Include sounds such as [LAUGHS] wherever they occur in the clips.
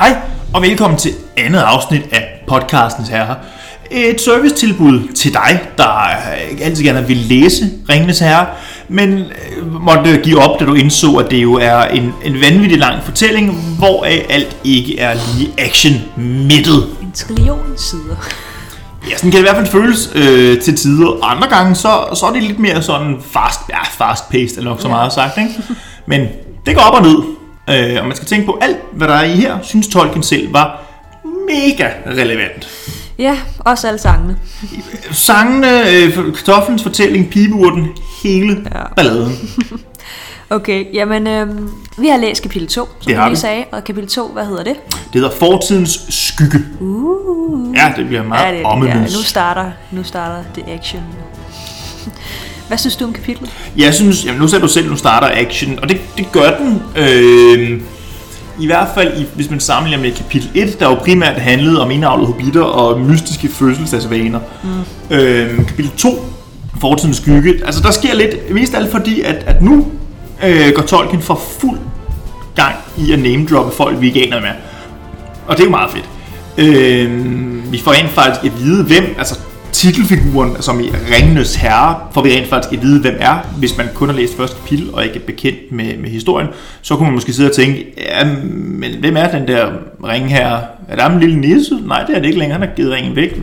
Hej og velkommen til andet afsnit af podcastens herre. Et servicetilbud til dig, der ikke altid gerne vil læse Ringenes Herre, men øh, måtte give op, da du indså, at det jo er en, en vanvittig lang fortælling, hvor alt ikke er lige action-midtet. En trillion sider. Ja, sådan kan det i hvert fald føles øh, til tider. Andre gange, så, så er det lidt mere sådan fast, ja, fast-paced, eller nok så meget sagt, ikke? Men det går op og ned. Øh, og man skal tænke på alt, hvad der er i her, synes Tolkien selv var mega relevant. Ja, også alle sangene. Sangene, øh, kartoflens fortælling, pibeurten, hele ja. Balladen. [LAUGHS] Okay, jamen øhm, vi har læst kapitel 2, som du lige vi. sagde. Og kapitel 2, hvad hedder det? Det hedder Fortidens Skygge. Uh. Ja, det bliver meget ja, det, ja, ja, nu starter, nu starter the action. [LAUGHS] Hvad synes du om kapitlet? Jeg synes, jamen nu sagde du selv, nu starter action, og det, det gør den. Øh, I hvert fald, i, hvis man sammenligner med kapitel 1, der jo primært handlede om indavlede hobitter og mystiske fødselsdagsvaner. Mm. Øh, kapitel 2, Fortidens Skygge, altså der sker lidt, mest af alt fordi, at, at nu øh, går Tolkien for fuld gang i at name-droppe folk, vi ikke aner med. Og det er jo meget fedt. Øh, vi får rent faktisk at vide, hvem, altså titelfiguren, som i Ringenes Herre, får vi rent faktisk at vide, hvem er. Hvis man kun har læst første kapitel og ikke er bekendt med, med historien, så kunne man måske sidde og tænke, ja, men hvem er den der ringherre? Er der en lille nisse? Nej, det er det ikke længere. Han har givet ringen væk.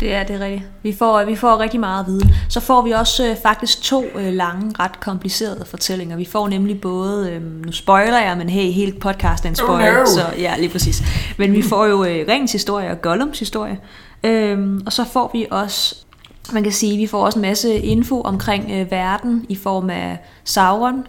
Det er det rigtigt. Vi får, vi får rigtig meget viden. Så får vi også øh, faktisk to øh, lange, ret komplicerede fortællinger. Vi får nemlig både, øh, nu spoiler jeg, men hey, hele podcast er en spoiler, Oh no. så ja, lige præcis. Men vi får jo øh, Ringens historie og Gollums historie. Øhm, og så får vi også, man kan sige, vi får også en masse info omkring øh, verden i form af Sauron,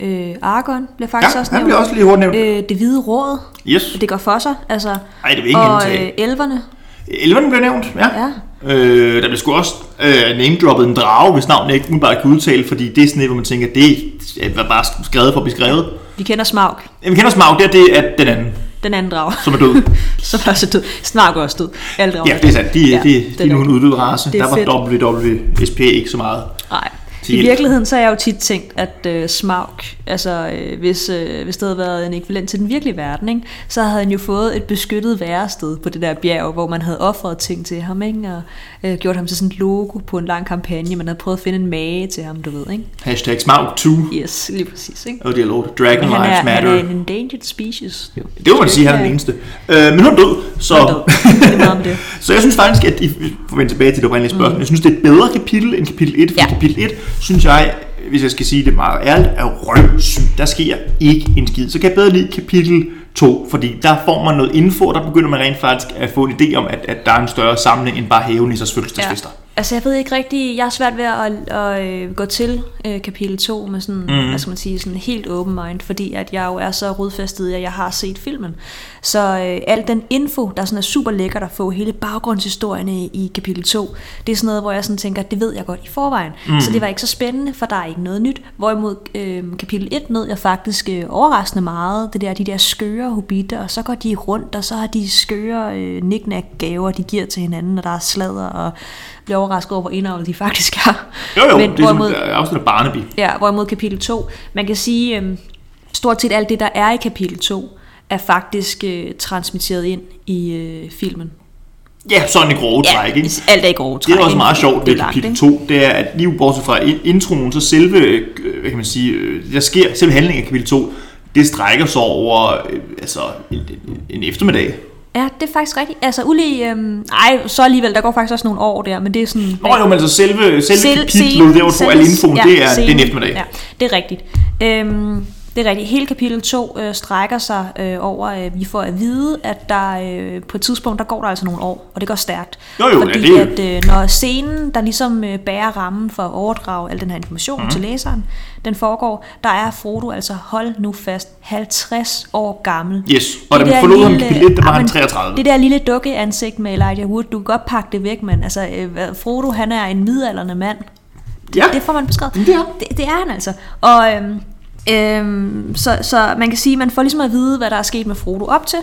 øh, Argon bliver faktisk Ja, også nævnt. bliver også lige hurtigt nævnt. Øh, det hvide råd, Yes. det går for sig. Altså, Ej, det vil ikke og øh, elverne, Elverne bliver nævnt, ja. ja. Øh, der blev sgu også øh, name-droppet en drage, hvis navn jeg ikke umiddelbart kan udtale, fordi det er sådan et, hvor man tænker, det er bare skrevet for at blive skrevet. Vi kender Smaug, Jeg kender Smaug, det er det, at den anden, den anden drag. som er død. [LAUGHS] som er så død. Smaug er også død. Alle drager Ja, det er sandt. De, ja, Ja, de, det de er er nu en uddød race. Er Der var WWSP ikke så meget. Nej. I virkeligheden så har jeg jo tit tænkt, at øh, Smaug, altså øh, hvis, øh, hvis det havde været en ekvivalent til den virkelige verden, ikke, så havde han jo fået et beskyttet værested på det der bjerg, hvor man havde offret ting til ham, ikke, og øh, gjort ham til sådan et logo på en lang kampagne. Man havde prøvet at finde en mage til ham, du ved, ikke? Hashtag Smaug 2. Yes, lige præcis, ikke? Oh dear lord. Dragon Men han Lives er, han Matter. er en endangered species. Jo. Det må man sige, han er den eneste. Øh, men hun er død, så... Han er død. Det er meget med det. [LAUGHS] så jeg synes faktisk, at I får vende tilbage til det oprindelige spørgsmål. Jeg synes, det er et bedre kapitel end kapitel 1. For Mm. Ja. kapitel 1, synes jeg, hvis jeg skal sige det meget ærligt, er røvsygt. Der sker ikke en skid. Så kan jeg bedre lide kapitel to, fordi der får man noget info, og der begynder man rent faktisk at få en idé om, at, at der er en større samling end bare hævenissers fødselsdagsfester. Altså jeg ved ikke rigtig, jeg er svært ved at, at, øh, gå til øh, kapitel 2 med sådan, mm. hvad skal man sige, sådan helt open mind, fordi at jeg jo er så rodfæstet at jeg har set filmen. Så øh, al den info, der sådan er super lækkert at få, hele baggrundshistorierne i, i kapitel 2, det er sådan noget, hvor jeg sådan tænker, det ved jeg godt i forvejen. Mm. Så det var ikke så spændende, for der er ikke noget nyt. Hvorimod øh, kapitel 1 nød jeg faktisk øh, overraskende meget, det der, de der skøre hobitter, og så går de rundt, og så har de skøre øh, knick-knack-gaver, de giver til hinanden, og der er sladder, og bliver overrasket over, hvor indavlet de faktisk er. Jo jo, Men det er som hvorimod, et afsnit af Barnaby. ja, hvorimod kapitel 2, man kan sige, øhm, stort set alt det, der er i kapitel 2, er faktisk øh, transmitteret ind i øh, filmen. Ja, sådan i grove træk, ikke? alt er i grove træk. Det er også meget sjovt ved kapitel ikke? 2, det er, at lige bortset fra in- introen, så selve, øh, hvad kan man sige, øh, der sker, selve handlingen af kapitel 2, det strækker sig over øh, altså, en, en eftermiddag. Ja, det er faktisk rigtigt. Altså, ulige, øhm, ej, så alligevel, der går faktisk også nogle år der, men det er sådan... Nå jo, men altså selve, selve Sel- kapitlet, der hvor du får al selve- infoen, ja, det er, det er en eftermiddag. Ja, det er rigtigt. Øhm, det er rigtigt. Hele kapitel 2 øh, strækker sig øh, over, øh, vi får at vide, at der øh, på et tidspunkt, der går der altså nogle år, og det går stærkt. Jo, jo, ja, Fordi det er jo- at øh, når scenen, der ligesom øh, bærer rammen for at overdrage al den her information mm. til læseren, den foregår, der er Frodo altså, hold nu fast, 50 år gammel. Yes, og da Det vi der forlod ham 1, der var han men 33. Det der lille dukke ansigt med Elijah Wood, du kan godt pakke det væk, men altså, øh, Frodo, han er en midaldrende mand. Ja, Det får man beskrevet. Det er. Det, det er han altså. Og øhm, øhm, så, så man kan sige, man får ligesom at vide, hvad der er sket med Frodo op til.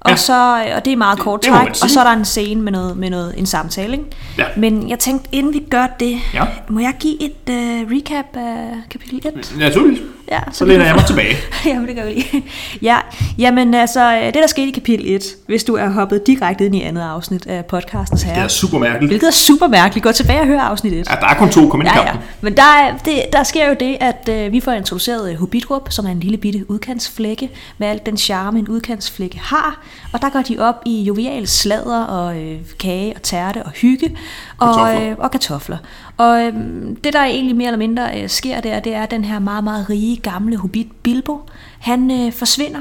Og, Ja. så, og det er meget kort det træk, sige. og så er der en scene med, noget, med noget, en samtale. Ikke? Ja. Men jeg tænkte, inden vi gør det, Ja. må jeg give et uh, recap af kapitel 1? Naturligvis. Ja, Så vi læner jeg mig tilbage. [LAUGHS] Jamen, det gør vi lige. Ja, jamen altså, det der skete i kapitel 1, hvis du er hoppet direkte ind i andet afsnit af podcastens Det herre, er super mærkeligt. hvilket er super mærkeligt. Gå tilbage og hør afsnit 1. Ja, der er kun to. Kom ind Ja, ja. Men der, er, det, der sker jo det, at øh, vi får introduceret øh, Hobbitrup, som er en lille bitte udkantsflække, med alt den charme, en udkantsflække har. Og der går de op i jovial sladder og øh, kage og tærte og hygge. Og Kartofler. Øh, og kartofler. Og øh, det, der egentlig mere eller mindre øh, sker der, det er, at den her meget, meget rige, gamle hobbit Bilbo, han øh, forsvinder.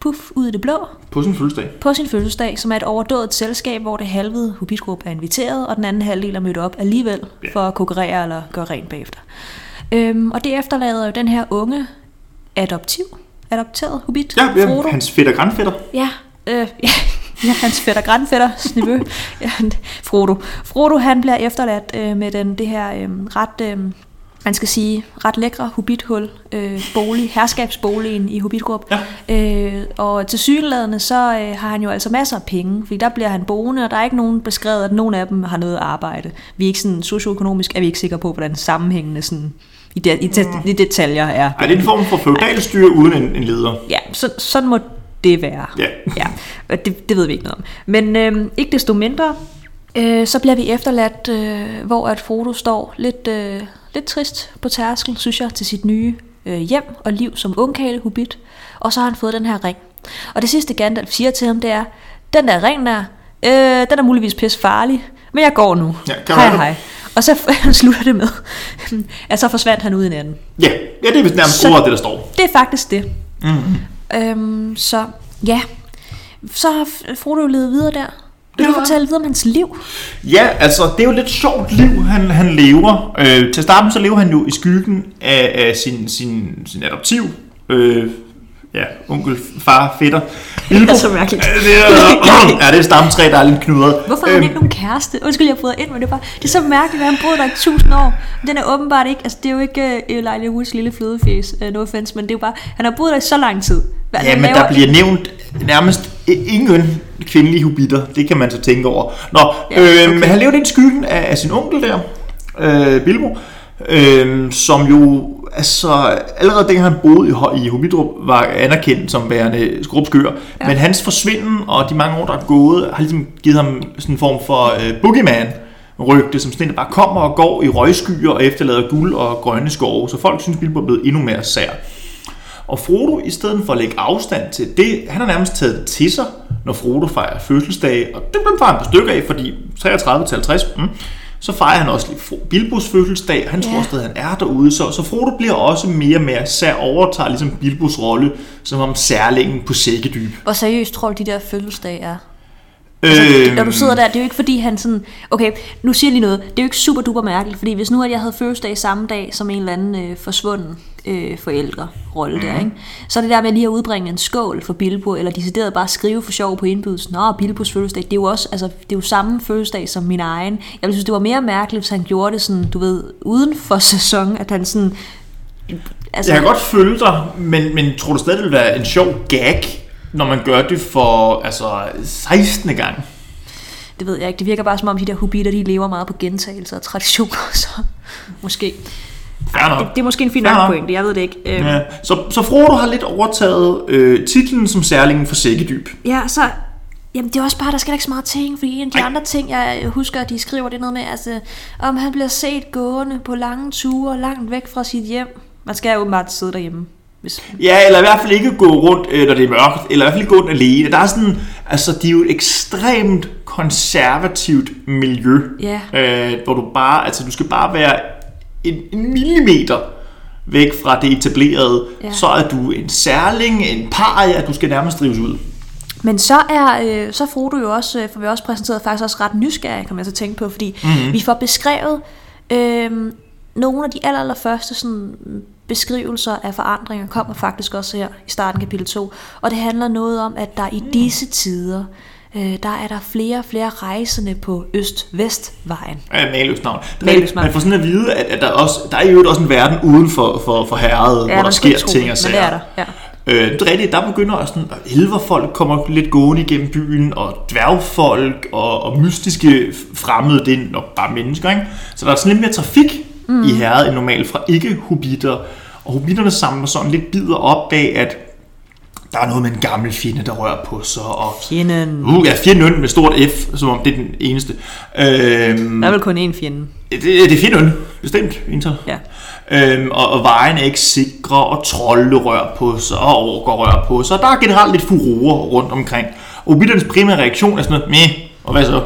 Puff, ud i det blå, På sin fødselsdag. på sin fødselsdag, som er et overdået selskab, hvor det halvede Hobbitgruppe er inviteret, og den anden halvdel er mødt op alligevel Ja. for at konkurrere eller gøre rent bagefter. Øhm, og det efterlader jo den her unge adoptiv, adopteret Hobbit, Ja, ja Frodo. hans fætter grandfætter. Ja, øh, ja, ja, hans fætter grandfætter, snivø, ja, Frodo. Frodo, han bliver efterladt øh, med den, det her øh, ret, øh, man skal sige, ret lækre hobbithul, øh, bolig, herskabsboligen i Hobbitgrup. Ja. Øh, og til sygeladende, så øh, har han jo altså masser af penge, fordi der bliver han boende, og der er ikke nogen beskrevet, at nogen af dem har noget arbejde. Vi er ikke sådan, socioøkonomisk er vi ikke sikre på, hvordan sammenhængende sådan, i, de, i, det, i detaljer er. Ej, det er en form for feudalstyre uden en, en leder. Ja, så, sådan må det være. Ja. ja det, det ved vi ikke noget om. Men øh, ikke desto mindre, øh, så bliver vi efterladt, øh, hvor at Frodo står lidt, øh, lidt trist på tærskel, synes jeg, til sit nye øh, hjem og liv som ungkale hobbit. Og så har han fået den her ring. Og det sidste Gandalf siger til ham, det er, den der ring der, øh, den er muligvis pisse farlig, men jeg går nu. Ja, kan hej du- hej. Og så [LAUGHS] slutter det med, at så forsvandt han ud i natten. Ja, ja det er nærmest ordet, det der står. Det er faktisk det. Mm-hmm. Øhm, så ja, så har Frodo jo levet videre der. Vil Det du fortælle videre om hans liv? Ja, altså, det er jo et lidt sjovt liv, han, han lever. Øh, til starten så lever han jo i skyggen af, af sin, sin, sin adoptiv, øh, ja, onkel, far, fætter. Bilbo. så mærkeligt. Ja, det er, [COUGHS] ja, det er stamtræ, der er lidt knudret. Hvorfor har han ikke nogen kæreste? Undskyld, jeg bryder ind, men det er, bare, det er så mærkeligt, at han boede der i tusind år. Den er åbenbart ikke, altså det er jo ikke uh, Elijah Woods lille flødefjes, uh, no offense, men det er jo bare, han har boet der i så lang tid. Hvad, Ja, men laver- der bliver nævnt nærmest ingen kvindelige hobitter. Det kan man så tænke over. Nå, Ja, okay. øh, men han levede i skyggen af, af sin onkel der, øh, Bilbo, øh, som jo altså, allerede dengang han boede i, i Hobbitrup, var anerkendt som værende skrubskør. Ja. Men hans forsvinden og de mange år, der er gået, har ligesom givet ham sådan en form for øh, boogeyman rygte, som sådan en, der bare kommer og går i røgskyer og efterlader guld og grønne skove. Så folk synes, Bilbo er blevet endnu mere sær. Og Frodo, i stedet for at lægge afstand til det, han har nærmest taget det til sig, når Frodo fejrer fødselsdag, og det blev han på stykker af, fordi 33 til 50, mm, så fejrer han også lige Bilbos fødselsdag, han tror Ja. stadig, han er derude, så, så Frodo bliver også mere og mere sær, overtager ligesom Bilbos rolle, som om særlingen på sækkedyb. Hvor seriøst tror du, de der fødselsdage er? Altså, når du sidder der, det er jo ikke fordi han sådan, okay, nu siger jeg lige noget, det er jo ikke super duper mærkeligt, fordi hvis nu at jeg havde fødselsdag samme dag som en eller anden øh, forsvunden øh, forældre rolle der, ikke? så det der med lige at udbringe en skål for Bilbo, eller decideret bare skrive for sjov på indbydelsen, nå, Bilbos fødselsdag, det er jo også, altså, det er jo samme fødselsdag som min egen. Jeg synes, det var mere mærkeligt, hvis han gjorde det sådan, du ved, uden for sæson, at han sådan, altså, Jeg kan godt følge dig, men, men tror du stadig, det vil være en sjov gag, når man gør det for altså, 16. gang? det ved jeg ikke, det virker bare som om de der hobitter, de lever meget på gentagelser og traditioner, [LAUGHS] så måske. Nok. Det, det er måske en fin nok pointe, jeg ved det ikke. Øhm, Ja. Så, så Frodo har lidt overtaget øh, titlen som særlingen for sækkedyb. Ja, så... Jamen, det er også bare, der skal ikke så meget ting, fordi en af de Ej. andre ting, jeg husker, at de skriver, det er noget med, altså, om han bliver set gående på lange ture, langt væk fra sit hjem. Man skal jo åbenbart sidde derhjemme. Hvis... Ja, eller i hvert fald ikke gå rundt, øh, når det er mørkt, eller i hvert fald ikke gå rundt alene. Der er sådan, altså, de er jo et ekstremt konservativt miljø, Ja. øh, hvor du bare, altså, du skal bare være en, en millimeter væk fra det etablerede, Ja. ja. så er du en særling, en paria, du skal nærmest drives ud. Men så er, øh, så Frodo jo også, øh, for vi også præsenteret, faktisk også ret nysgerrig, kom jeg til at tænke på, fordi mm-hmm. vi får beskrevet øh, nogle af de aller, aller første sådan, beskrivelser af forandringer, kommer faktisk også her i starten af kapitel 2, og det handler noget om, at der i disse tider, øh, der er der flere og flere rejsende på Øst-Vest-vejen. Ja, Maløs navn. Maløs navn. Man får sådan at vide, at, at der, også, der er jo også en verden uden for, for, for herret, ja, hvor der sker tro ting og Men det er sager. der, ja. Øh, det er rigtigt, der begynder også sådan, at elverfolk kommer lidt gående igennem byen, og dværgfolk, og, og mystiske fremmede, det er nok bare mennesker, ikke? Så der er sådan lidt mere trafik mm. i herret end normalt fra ikke-hobitter, og hobitterne samler sådan lidt bider op af, at der er noget med en gammel fjende, der rører på sig. Og, Fjenden. Uh, ja, fjenden med stort F, som om det er den eneste. Øhm, Der er vel kun én fjende. det, det er fjenden, bestemt. Inter. Ja. Øhm, og, og vejene er ikke sikre, og trolde rører på sig, og orker rører på sig. Og der er generelt lidt furore rundt omkring. Obitternes primære reaktion er sådan noget, meh, og hvad så?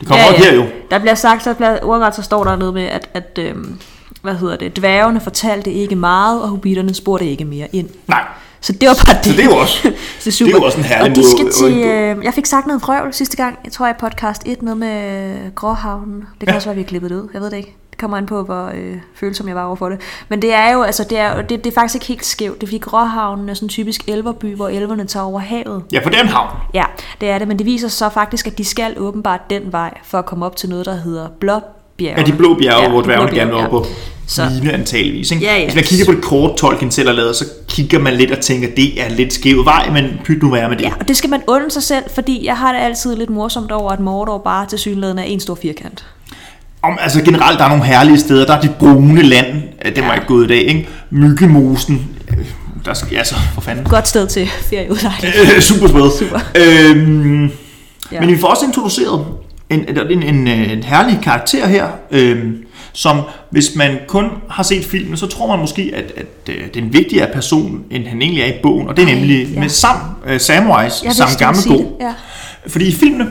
Det kommer ja, ja. her jo. Der bliver sagt, så bliver, ordret så står der noget med, at, at øhm, hvad hedder det, dværgene fortalte ikke meget, og hobitterne spurgte ikke mere ind. Nej, Så det var bare det. så det er jo også, [LAUGHS] det er det er jo også en herlig Og de skal til, øh, jeg fik sagt noget vrøvl sidste gang, jeg tror i podcast 1, noget med Gråhavnen. Det kan Ja. også være, vi har klippet det ud, jeg ved det ikke. Det kommer an på, hvor øh, følsom jeg var over for det. Men det er jo, altså det er, det, det er faktisk ikke helt skævt. Det er fordi Gråhavnen er sådan en typisk elverby, hvor elverne tager over havet. Ja, for det er en havn. Ja, det er det, men det viser sig så faktisk, at de skal åbenbart den vej, for at komme op til noget, der hedder Blåbjergene. Ja, de blå bjerge, ja, hvor de dværgene gerne vil op bjerge, på. Så- Mine antageligvis. Ikke? Ja, ja. Hvis man kigger på det kort, Tolkien selv har lavet, så kigger man lidt og tænker, det er lidt skæv vej, men pyt nu være med det. Ja, og det skal man undre sig selv, fordi jeg har det altid lidt morsomt over, at Mordor bare til synligheden er en stor firkant. Om, altså generelt, der er nogle herlige steder. Der er det brune land, det var Ja. ikke gået i dag, ikke? Myggemosen, øh, der skal, altså, for fanden. Godt sted til ferieudlejning. [LAUGHS] Øh, super spæd. Super. Øhm. Ja. Men vi får også introduceret en, en, en, en herlig karakter her, øhm, som hvis man kun har set filmen, så tror man måske, at, at øh, det er en vigtigere person, end han egentlig er i bogen. Og det er Ej, nemlig ja. med Sam uh, Samwise, Sam det, ja. Fordi i filmene,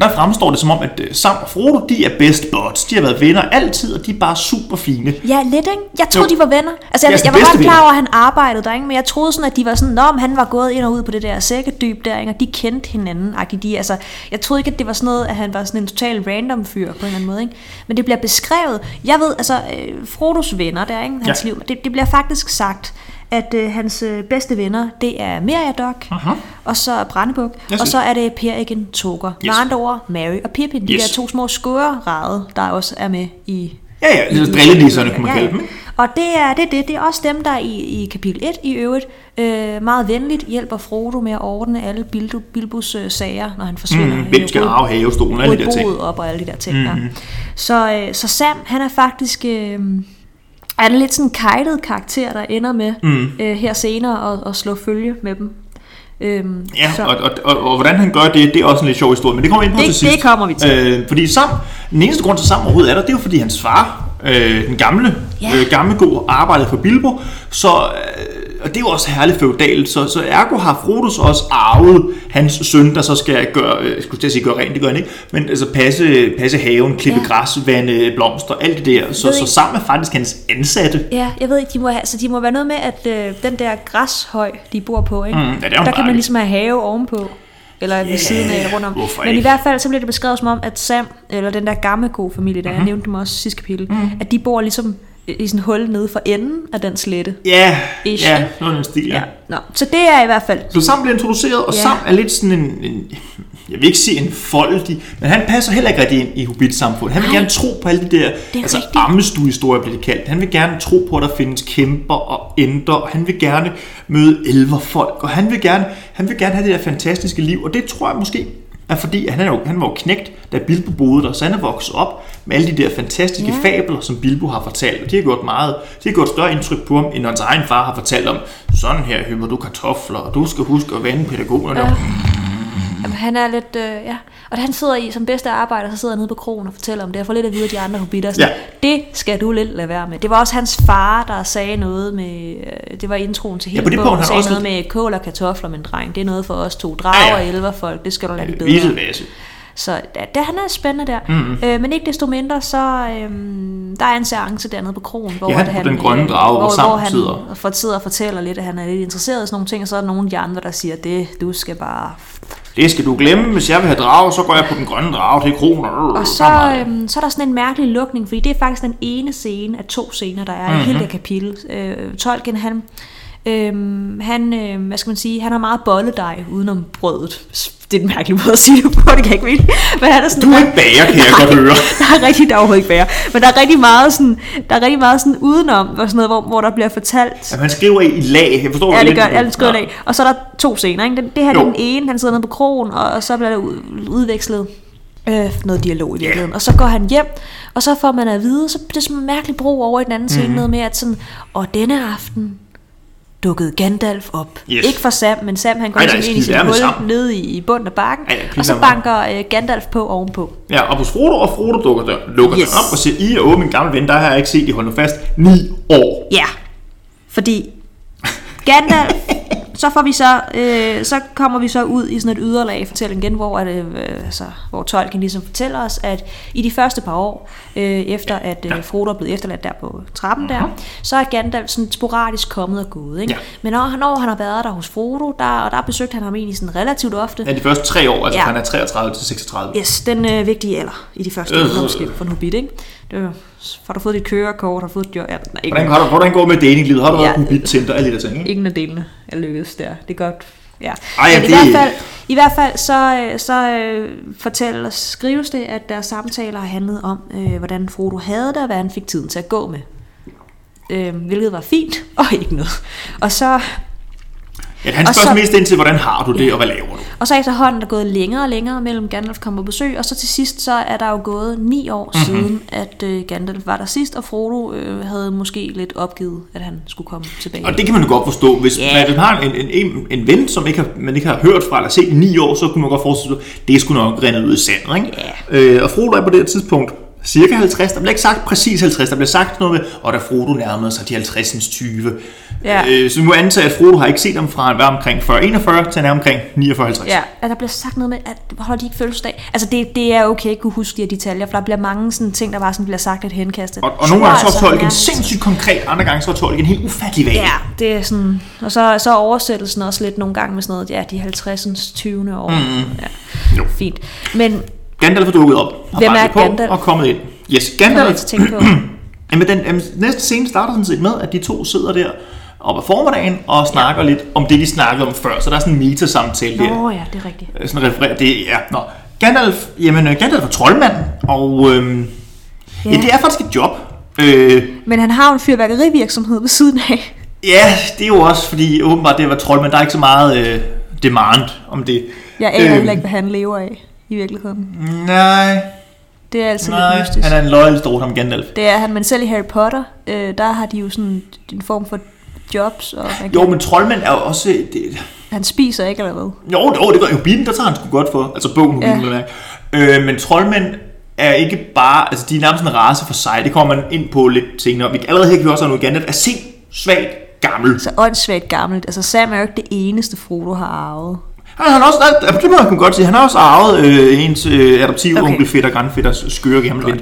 der fremstår det som om, at øh, Sam og Frodo, de er best buds. De har været venner altid, og de er bare super fine. Ja, lidt, ikke? Jeg troede, Jo. de var venner. Altså, jeg, altså, jeg var godt klar over, at han arbejdede der, ikke? men jeg troede sådan, at de var sådan, men han var gået ind og ud på det der sækkedyb der, ikke? og de kendte hinanden. De, altså, jeg troede ikke, at det var sådan noget, at han var sådan en total random fyr på en eller anden måde. Ikke? Men det bliver beskrevet. Jeg ved, altså, øh, Frodos venner der, ikke? hans Ja. liv, det, det bliver faktisk sagt, at øh, hans øh, bedste venner, det er Meriadoc, og så Brandebuk, og så er det Per Egen Toger. Med Yes. andre ord, Mary og Pippin, de Yes. der to små skørerade, der også er med i Ja, ja, altså drillenisserne, kunne man kalde dem. ikke? og det er det, det, det er også dem, der i, i kapitel 1 i øvrigt øh, meget venligt hjælper Frodo med at ordne alle Bilbo, Bilbos øh, sager, når han forsvinder. Mm, hvem skal arve havestolen, alle de der ting. op og alle de der ting. Mm. Ja. Så, øh, så Sam, han er faktisk... Øh, er en lidt sådan kajtet karakter, der ender med mm. øh, her senere at, at slå følge med dem. Øhm, Ja, så- og, og, og, og hvordan han gør det, det er også en lidt sjov historie, men det kommer vi ind på Det- til sidst. det kommer vi til. Øh, fordi Sam, den eneste grund til Sam overhovedet er der, det er jo fordi hans far, øh, den gamle, Ja. øh, gamle god, arbejdede for Bilbo, så, øh, og det er jo også herligt feudalt, så, så ergo har Frodo så også arvet hans søn, der så skal gøre, øh, jeg skulle sige gøre rent, det gør han ikke, men altså passe, passe haven, klippe Ja. græs, vande blomster, alt det der, så, Ved så ikke- Sam er faktisk hans ansatte. Ja, jeg ved ikke, de må have, så de må være noget med, at øh, den der græshøj, de bor på, ikke? Mm, ja, er der kan man ligesom have have ovenpå. Eller ved Ja, siden af, rundt om. Men i ikke? hvert fald så bliver det beskrevet som om, at Sam, eller den der gamle gode familie, der Mhm. jeg nævnte dem også sidste kapitel, at de bor ligesom i sådan hul nede for enden af den slette. Ja, Ish, ja, noget den stil, ja. Ja. Nå, så det er i hvert fald... Så Sam bliver introduceret, og Ja. Sam er lidt sådan en, en jeg vil ikke sige en foldig, men han passer heller ikke rigtig ind i Hobbit-samfundet. Han vil Nej. gerne tro på alle de der, er altså rigtigt. ammestue-historier bliver det kaldt. Han vil gerne tro på, at der findes kæmper og ender, og han vil gerne møde elverfolk, og han vil gerne, han vil gerne have det der fantastiske liv, og det tror jeg måske er fordi, han, er jo, han var jo knægt, da Bilbo boede der, så han er vokset op med alle de der fantastiske Ja. fabler, som Bilbo har fortalt, og de har gjort meget, de har gjort større indtryk på ham, end hans egen far har fortalt om, sådan her høber du kartofler, og du skal huske at vande pædagogerne. Ja. Ja. Jamen, han er lidt... Øh, ja. Og han sidder i, som bedste arbejder, så sidder han nede på krogen og fortæller om det. Jeg får lidt at vide af de andre hobitter. Ja. Det skal du lidt lade være med. Det var også hans far, der sagde noget med... Øh, det var introen til Ja, hele på det bogen. punkt, han sagde også noget med kål og kartofler, min dreng. Det er noget for os to. Drager Ja, ja, ja. ja. og elverfolk, det skal du lade de bedre. Så da, da, han er spændende der. Mm. Øh, men ikke desto mindre, så øhm, der er en seance dernede på krogen, hvor Ja, på han, den grønne drage, hvor hvor, han sidder. for, sidder og fortæller lidt, at han er lidt interesseret i sådan nogle ting, og så er der nogle af de andre, der siger, det, du skal bare Det skal du glemme. Hvis jeg vil have drage, så går jeg på den grønne drage til kroner. Og så, øhm, så er der sådan en mærkelig lukning, fordi det er faktisk den ene scene af to scener, der er mm-hmm. i hele det kapitel. Øh, Tolkien, han, øhm, han, øh, hvad skal man sige, han har meget bolledej udenom brødet. Det er en mærkelig måde at sige det på, det kan jeg ikke mene. Men er sådan, Du er ikke bager, kan jeg Nej, godt høre. [LAUGHS] Der er rigtig, der er overhovedet ikke bager. Men der er rigtig meget sådan, der er rigtig meget sådan udenom, hvor, sådan noget, hvor, hvor der bliver fortalt. Ja, han skriver i lag, jeg forstår Ja, det gør det. Jeg skriver det af. Og så er der to scener, ikke? Den, det her det er den ene, han sidder nede på krogen, og, og så bliver der ud, udvekslet øh, noget dialog i virkeligheden. Og så går han hjem, og så får man at vide, så det er sådan en mærkelig bro over i den anden scene, mm. noget med, at sådan, og denne aften dukkede Gandalf op. Yes. Ikke for Sam, men Sam han går Ej, nej, ligesom ind i sin hul nede i, i bunden af bakken, Ej, og så banker øh, Gandalf på ovenpå. Ja, og hos Frodo, og Frodo dukker der, lukker Yes. op og siger, I er åben, min gamle ven, der har jeg ikke set, I holder fast, ni år. Ja, fordi Gandalf, så får vi så, øh, så kommer vi så ud i sådan et yderlag i fortællingen igen, hvor, at, øh, altså, hvor Tolkien ligesom fortæller os, at i de første par år, øh, efter at øh, Frodo er blevet efterladt der på trappen der, så er Gandalf sådan sporadisk kommet og gået. Ikke? Ja. Men når, han- når han har været der hos Frodo, der, og der besøgte han ham egentlig sådan relativt ofte. Ja, de første tre år, altså Ja. han er 33 til 36. Yes, den øh, vigtige alder i de første Øh. år, måske for en hobbit, ikke? Det var, har du fået dit kørekort, har du fået et job? Ja, nej, ikke Hvordan, har du, hvordan går det med datinglivet? Har du været Ja. på Hobbit Tinder? Alle de der ting, ikke? Ingen af delene er lykkedes der. Det er godt. Ja. Ej, ja, Men i, det- hvert fald, i hvert fald så, øh, så øh, fortæller, skrives det, at deres samtaler har handlet om, øh, hvordan Frodo havde det, og hvad han fik tiden til at gå med. Øh, hvilket var fint, [LAUGHS] og ikke noget. Og så, Ja, han spørger så- mest ind til, hvordan har du det, og hvad laver du? og så efterhånden er der gået længere og længere mellem Gandalf kommer på besøg, og så til sidst så er der jo gået ni år Mhm. mm-hmm. siden, at øh, Gandalf var der sidst, og Frodo øh, havde måske lidt opgivet, at han skulle komme tilbage. Og det kan man jo godt forstå. Hvis Ja. yeah. man har en, en, en, en ven, som ikke har, man ikke har hørt fra eller set i ni år, så kunne man godt forestille sig, det skulle nok rende ud i sandet. Ikke? Øh, og Frodo er på det her tidspunkt cirka 50. Der bliver ikke sagt præcis 50. Der bliver sagt noget med, og da Frodo nærmede sig de 50'ens 20. Ja. Øh, så vi må antage, at Frodo har ikke set ham fra han var omkring 40-41 til er omkring 49-50. Ja, at der bliver sagt noget med, at holder de ikke fødselsdag? Altså det, det er okay at kunne huske de her detaljer, for der bliver mange sådan ting, der bare sådan bliver sagt lidt henkastet. Og, og nogle gange så Altså, tolken ja. sindssygt konkret, andre gange så er tolken helt ufattelig vag. Ja, det er sådan, og så, så er oversættelsen også lidt nogle gange med sådan noget, ja, de 50'ens 20. år. Mm. Ja, Jo. fint. Men Gandalf er dukket op, har Hvem er på Gandalf? og kommet ind. Yes, Gandalf at tænke på? [CLEARS THROAT] Jamen, den jamen, næste scene starter sådan set med, at de to sidder der op ad formiddagen og snakker ja. lidt om det, de snakkede om før. Så der er sådan en meta-samtale der. Nå ja, det er rigtigt. Øh, Sådan refererer det, ja. Nå. Gandalf, jamen, øh, Gandalf er troldmand, og øhm, ja. Ja. det er faktisk et job. Øh, Men han har jo en fyrværkerivirksomhed ved siden af. ja, det er jo også, fordi åbenbart det være troldmand, der er ikke så meget øh, demand om det. Jeg aner Øhm. heller ikke, hvad han lever af i virkeligheden. Nej, Det er altid nej, lidt mystisk. han er en loyal som Gandalf. Det er han, men selv i Harry Potter, øh, der har de jo sådan en form for jobs, og man Jo, men troldmænd er jo også... Det, han spiser ikke, eller hvad? Jo, jo, det gør Hobbiten, der tager han sgu godt for. Altså bogen Ja. ja. øh, Men troldmænd er ikke bare, altså de er nærmest en race for sig. Det kommer man ind på lidt senere. Vi allerede her kan vi også have noget Gandalf er sind svagt gammel. Så åndssvagt gammelt. Altså Sam er jo ikke det eneste, Frodo har arvet. Han har også, der, det må man godt sige, han har også arvet øh, ens øh, adoptiv Okay. onkel fætter, grandfætters skøre gamle ven.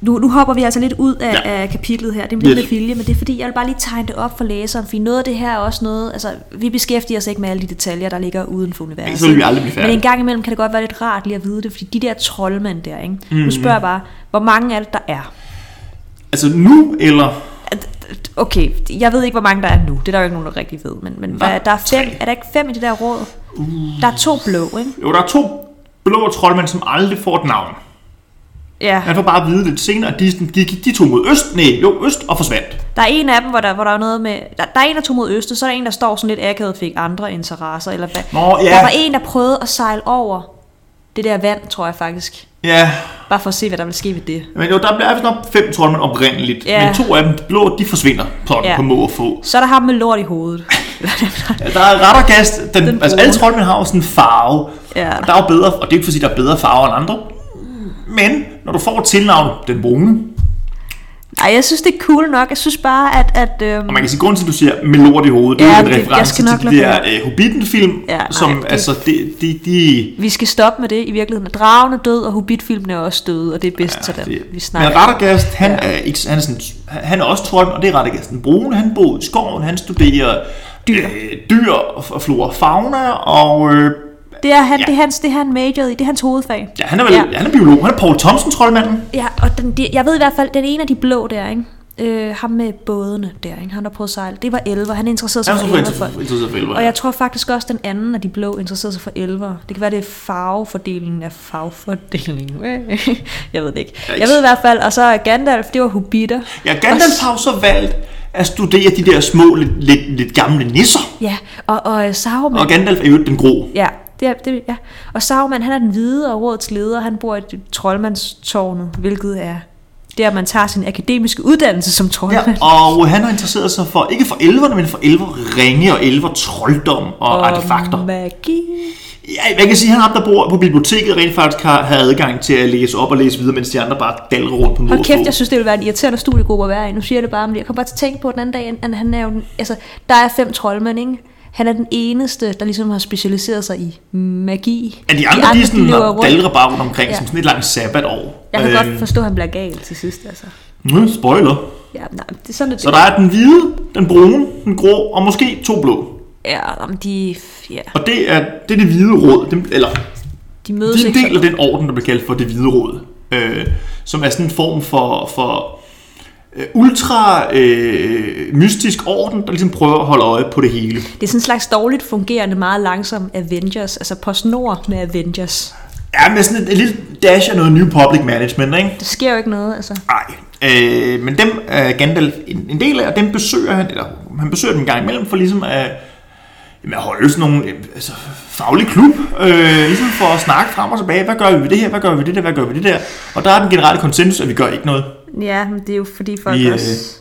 Nu, nu hopper vi altså lidt ud af, ja. Af kapitlet her. Det er lidt Yes. med vilje, men det er fordi, jeg vil bare lige tegne det op for læseren, fordi noget af det her er også noget, altså vi beskæftiger os ikke med alle de detaljer, der ligger uden for universet. Så vil vi aldrig blive Men færdige. en gang imellem kan det godt være lidt rart lige at vide det, fordi de der troldmænd der, ikke? Mm. Nu spørger jeg bare, hvor mange er det, der er? Altså nu, eller... Okay, jeg ved ikke, hvor mange der er nu. Det er der jo ikke nogen, der rigtig ved. Men, men der, der er, fem, tre. er der ikke fem i det der råd? Uh. Der er to blå, ikke? Jo, der er to blå troldmænd, som aldrig får et navn. Ja. Man får bare at vide lidt senere, at de, gik, de tog mod øst, nej, jo, øst og forsvandt. Der er en af dem, hvor der, hvor der er noget med... Der, der er en, der tog mod øst, så er der en, der står sådan lidt akavet og fik andre interesser. Eller hvad. Nå, ja. Der var en, der prøvede at sejle over det der vand, tror jeg faktisk. Ja, Bare for at se, hvad der vil ske ved det. Men jo, der bliver vist nok fem troldmænd oprindeligt. Ja. Men to af dem, de blå, de forsvinder sådan Ja. på må og få. Så er der ham med lort i hovedet. [LAUGHS] Ja, Der er rettergast. Den, Den den altså alle troldmænd har jo sådan en farve. Ja. Og der er jo bedre, og det er ikke fordi, der er bedre farver end andre. Men når du får tilnavnet den brune, Nej, jeg synes, det er cool nok. Jeg synes bare, at... at øhm, og man kan sige, grunden til, at du siger med lort i hovedet, det Ja, er jo en det- reference til de der uh, Hobbiten-film, Ja, nej, som, det- altså, de, de, de vi skal stoppe med det i virkeligheden. Dragen er død, og Hobbit-filmen er også død, og det er bedst ja, sådan. det, Vi snakker. Men Radagast, han, Ja. er, ikke, han, er sådan, han er også trold, og det er Radagast den brune. Han bor i skoven, han studerer Dyr. øh, dyr og og flora og fauna, og øh, Det er, han, Ja. det, er hans, det er han majoret i. Det er hans hovedfag. ja, han er vel Ja. han er biolog. Han er Paul Thompson troldmanden. Ja, og den, de, jeg ved i hvert fald, den ene af de blå der, ikke? Øh, ham med bådene der, ikke? han der prøvede at sejle. Det var elver. Han interesserede sig Han er for elver. interesseret for elver. Og jeg tror faktisk også, den anden af de blå interesserede sig for elver. Det kan være, det er farvefordelingen af farvefordelingen. [LAUGHS] jeg ved det ikke. Jeg ved i hvert fald, og så Gandalf, det var hobitter. Ja, Gandalf har så valgt at studere de der små, lidt, lidt, lidt gamle nisser. Ja, og, og Sauron. Og Gandalf er jo den grå. Ja, det er, det, ja. Og Sauron, han er den hvide og rådets leder. Han bor i troldmandstårnet, hvilket er der, man tager sin akademiske uddannelse som troldmand. Ja, og han har interesseret sig for, ikke for elverne, men for elver ringe og elver trolddom og, og artefakter. magi. Ja, jeg kan sige, at han ham, der bor på biblioteket, rent faktisk har, har adgang til at læse op og læse videre, mens de andre bare dalrer rundt på mor Hold kæft, jeg synes, det ville være en irriterende studiegruppe at være i. Nu siger jeg det bare, men jeg kom bare til at tænke på den anden dag, at han er jo, altså, der er fem troldmænd, ikke? Han er den eneste, der ligesom har specialiseret sig i magi. Ja, de andre, de, andre, de sådan, har rundt omkring, Ja. som sådan et langt sabbatår. Jeg kan Øhm, godt forstå, at han bliver gal til sidst, altså. nu, spoiler. Ja, nej, det er sådan, det Så der er den hvide, den brune, den grå og måske to blå. Ja, om de, ja, Og det er det, er det hvide råd, dem, eller de mødes de er en ikke del af den orden, der bliver kaldt for det hvide råd, øh, som er sådan en form for, for øh, ultra øh, mystisk orden, der ligesom prøver at holde øje på det hele. Det er sådan en slags dårligt fungerende, meget langsom Avengers, altså PostNord med Avengers. Ja, med sådan et, et lille dash af noget New Public Management, ikke? Der sker jo ikke noget, altså. Nej, øh, men dem er Gandalf en, en del af, og dem besøger han, eller han besøger dem en gang imellem, for ligesom at, jamen, at holde sådan nogle øh, altså, faglig klub, øh, ligesom for at snakke frem og tilbage, hvad gør vi ved det her, hvad gør vi ved det der, hvad gør vi ved det der, og der er den generelle konsensus, at vi gør ikke noget. Ja, men det er jo fordi folk Vi, øh, også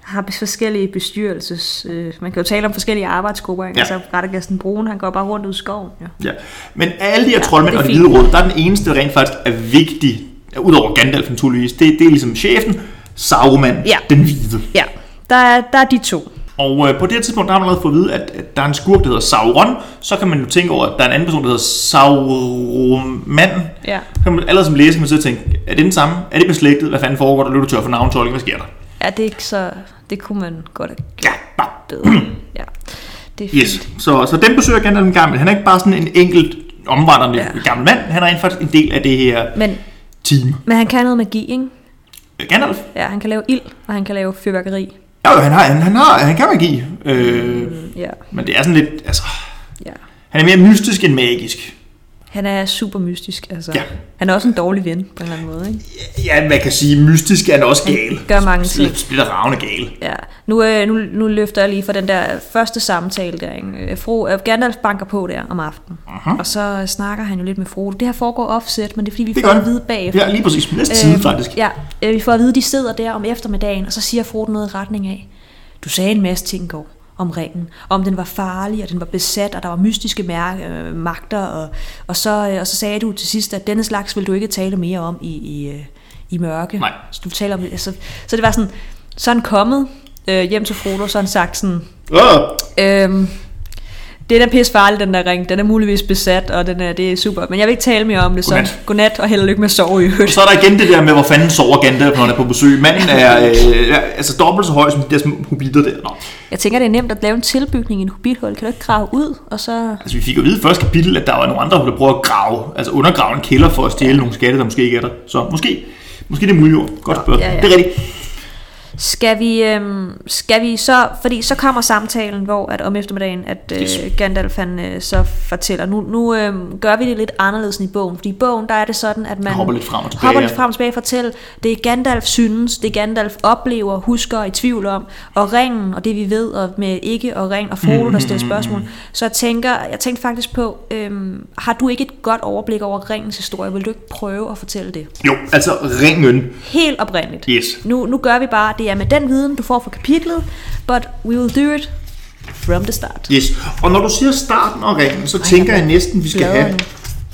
har forskellige bestyrelses... Øh, man kan jo tale om forskellige arbejdsgrupper, ikke? Ja. Altså Radagast den Brune, han går bare rundt ud i skoven. Ja. Ja. Men alle de her Ja, troldmænd og det hvide råd, der er den eneste, der rent faktisk er vigtig, udover Gandalf naturligvis, det, det er ligesom chefen, Sauron, Ja. den hvide. ja, der er, der er de to. Og øh, på det her tidspunkt, der har man allerede fået at vide, at, at der er en skurk, der hedder Sauron. Så kan man jo tænke over, at der er en anden person, der hedder Sauroman. Ja. Så kan man allerede som læser, kan man sidde og tænke, er det den samme? Er det beslægtet? Hvad fanden foregår der? Løber du tør for navntolking? Hvad sker der? Ja, det er ikke så... Det kunne man godt have Ja, bare. bedre. Ja, det er fint. Yes. Så, så den besøger Gandalf en gang, men han er ikke bare sådan en enkelt omvandrende Ja. ja. gammel mand. Han er rent faktisk en del af det her Men, team. men han kan noget magi, ikke? Øh, Gandalf? Ja, han kan lave ild, og han kan lave fyrværkeri. Ja, jo, han, har, han, han, har, han kan magi. Øh, Ja, men det er sådan lidt, altså, ja. han er mere mystisk end magisk. Han er super mystisk, altså. Ja. Han er også en dårlig ven, på en eller anden måde, ikke? Ja, man kan sige, mystisk er han også gal. gør mange ting. Splitter ravne gal. Ja, nu, øh, nu, nu løfter jeg lige for den der første samtale der. Ikke? Øh, Fro, øh, Gandalf banker på der om aftenen, uh-huh. og så snakker han jo lidt med Frodo. Det her foregår offset, men det er fordi, vi Det får at vide bagefter. Ja, lige præcis. Næste side, faktisk. Ja, øh, vi får at vide, de sidder der om eftermiddagen, og så siger Frodo noget i retning af, du sagde en masse ting i går om ringen, om den var farlig, og den var besat, og der var mystiske mærke, øh, magter, og, og, så, øh, og så sagde du til sidst, at denne slags vil du ikke tale mere om i, i, øh, i mørke. Nej. Så du taler om det. Så, så det var sådan, så er han kommet øh, hjem til Frodo, så han sagt sådan, Øh, den er pisse farlig, den der ring. Den er muligvis besat, og den er, det er super. Men jeg vil ikke tale mere om det, så Godnat. godnat, og held og lykke med at sove i og øvrigt. så er der igen det der med, hvor fanden sover Gandalf, når han er på besøg. Manden er øh, altså dobbelt så høj som de der små hobitter der. Nå. Jeg tænker, det er nemt at lave en tilbygning i en hobithul. Kan du ikke grave ud, og så... Altså, vi fik jo at vide i første kapitel, at der var nogle andre, der prøver at grave, altså undergrave en kælder for at stjæle nogle skatte, der måske ikke er der. Så måske, måske det er muligt. Godt spørgsmål. ja, ja. Det er rigtigt. Skal vi, øhm, skal vi så... Fordi så kommer samtalen, hvor at om eftermiddagen, at øh. Gandalf han, øh, så fortæller. Nu, nu øh, gør vi det lidt anderledes end i bogen. Fordi i bogen, der er det sådan, at man... Hopper lidt frem og tilbage, Hopper lidt frem og tilbage fortæller. Det er Gandalf synes, det Gandalf oplever, husker og i tvivl om. Og ringen, og det vi ved, og med ikke og ring og Frodo, der stiller spørgsmål. Så jeg tænker, jeg tænkte faktisk på, øhm, har du ikke et godt overblik over ringens historie? Vil du ikke prøve at fortælle det? Jo, altså ringen. Helt oprindeligt. Yes. Nu, nu gør vi bare, det er med den viden, du får fra kapitlet, but we will do it from the start. Yes. Og når du siger starten og ringen, så tænker jeg næsten, vi skal have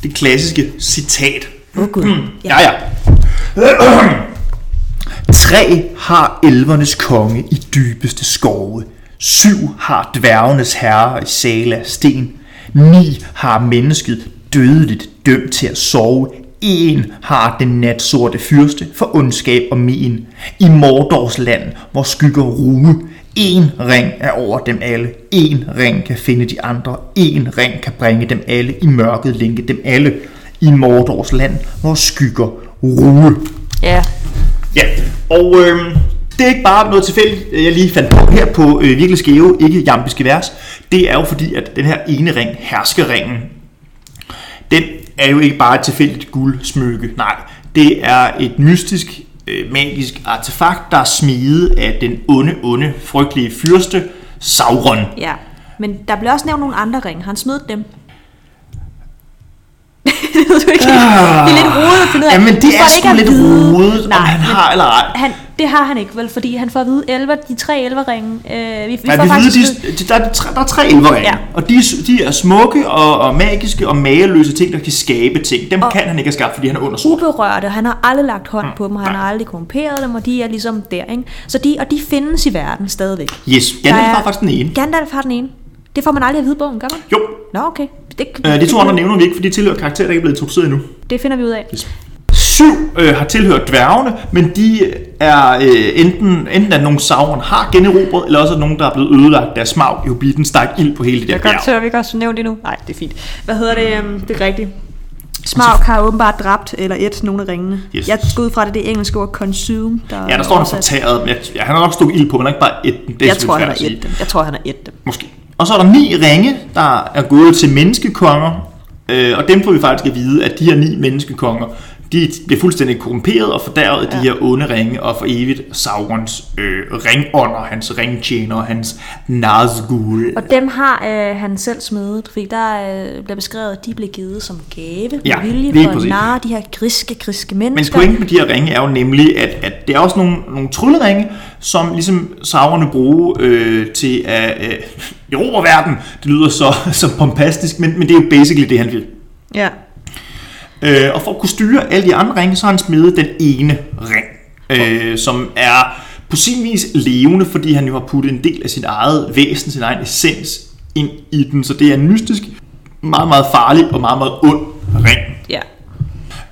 det klassiske citat. Åh oh, gud. Ja, ja. [CLEARS THROAT] Tre har elvernes konge i dybeste skove. Syv har dværgenes herre i sale af sten. Ni har mennesket dødeligt dømt til at sove. En har den natsorte fyrste for ondskab og men. I Mordors land, hvor skygger ruge. En ring er over dem alle. En ring kan finde de andre. En ring kan bringe dem alle. I mørket linke dem alle. I Mordors land, hvor skygger ruge. Ja, Ja, og øhm, Det er ikke bare noget tilfældigt, jeg lige fandt på her på øh, virkelig skæve, ikke jambiske vers. Det er jo fordi, at den her ene ring, herskeringen, den er jo ikke bare et tilfældigt guldsmykke. Nej, det er et mystisk, øh, magisk artefakt, der er smidet af den onde, onde, frygtelige fyrste, Sauron. Ja, men der bliver også nævnt nogle andre ringe. Han smidt dem? Det ved du ikke. Ah. Det er lidt rodet at finde ud af. Jamen, det er sgu lidt rodet, om han har eller ej. Han, det har han ikke, vel? Fordi han får at vide 11, de tre 11 ringe. Øh, vi, vi Ja, får vi faktisk vide- de, de, der, er tre, der er tre elverringe, Ja. og de, er- de er smukke og, og magiske og mageløse ting, der kan skabe ting. Dem kan han ikke have skabt, fordi han er under sort. uberørte. Han har aldrig lagt hånd på dem, og han nej. har aldrig korrumperet dem, og de er ligesom der, ikke? Så de, og de findes i verden stadigvæk. Yes, Gandalf har faktisk den ene. Gandalf har den ene. Det får man aldrig at vide bogen, gør man? Jo, Nå, okay. Det, øh, de to andre nævner vi ikke, for de tilhører karakterer, der ikke er blevet introduceret endnu. det finder vi ud af. Yes. Syv øh, har tilhørt dværgene, men de er øh, enten, enten at nogle Sauron har generobret, eller også at nogen, der er blevet ødelagt deres smag i Hobbiten, stak ild på hele det der Jeg bjerg. tør, vi ikke også nævnt det nu. Nej, det er fint. Hvad hedder det? Um, det er rigtigt. Smaug har åbenbart dræbt eller et nogle af ringene. Yes. Jeg går ud fra, det det engelske ord consume, der Ja, der er står han fortæret, jeg, ja, han har nok stukket ild på, men ikke bare et den. Det er Jeg tror, han har et dem. Jeg tror, han har et dem. Måske. Og så er der ni ringe, der er gået til menneskekonger. Øh, og dem får vi faktisk at vide, at de her ni menneskekonger, de bliver fuldstændig korrumperet og fordærvet af de her onde ringe, og for evigt Saurons øh, ringånder, hans ringtjener, hans Nazgul. Og dem har øh, han selv smedet, fordi der øh, bliver beskrevet, at de blev givet som gave Ja, vilje for at præcis. narre de her griske, griske Men mennesker. pointen med de her ringe er jo nemlig, at, at det er også nogle, nogle trylleringe, som ligesom Sauron bruge øh, til at øh, [LAUGHS] erobre verden. Det lyder så, [LAUGHS] så pompastisk, men, men det er jo basically det, han vil. Ja. Øh, og for at kunne styre alle de andre ringe, så har han smedet den ene ring, øh, som er på sin vis levende, fordi han jo har puttet en del af sit eget væsen, sin egen essens ind i den. Så det er en mystisk, meget, meget farlig og meget, meget ond ring. Ja.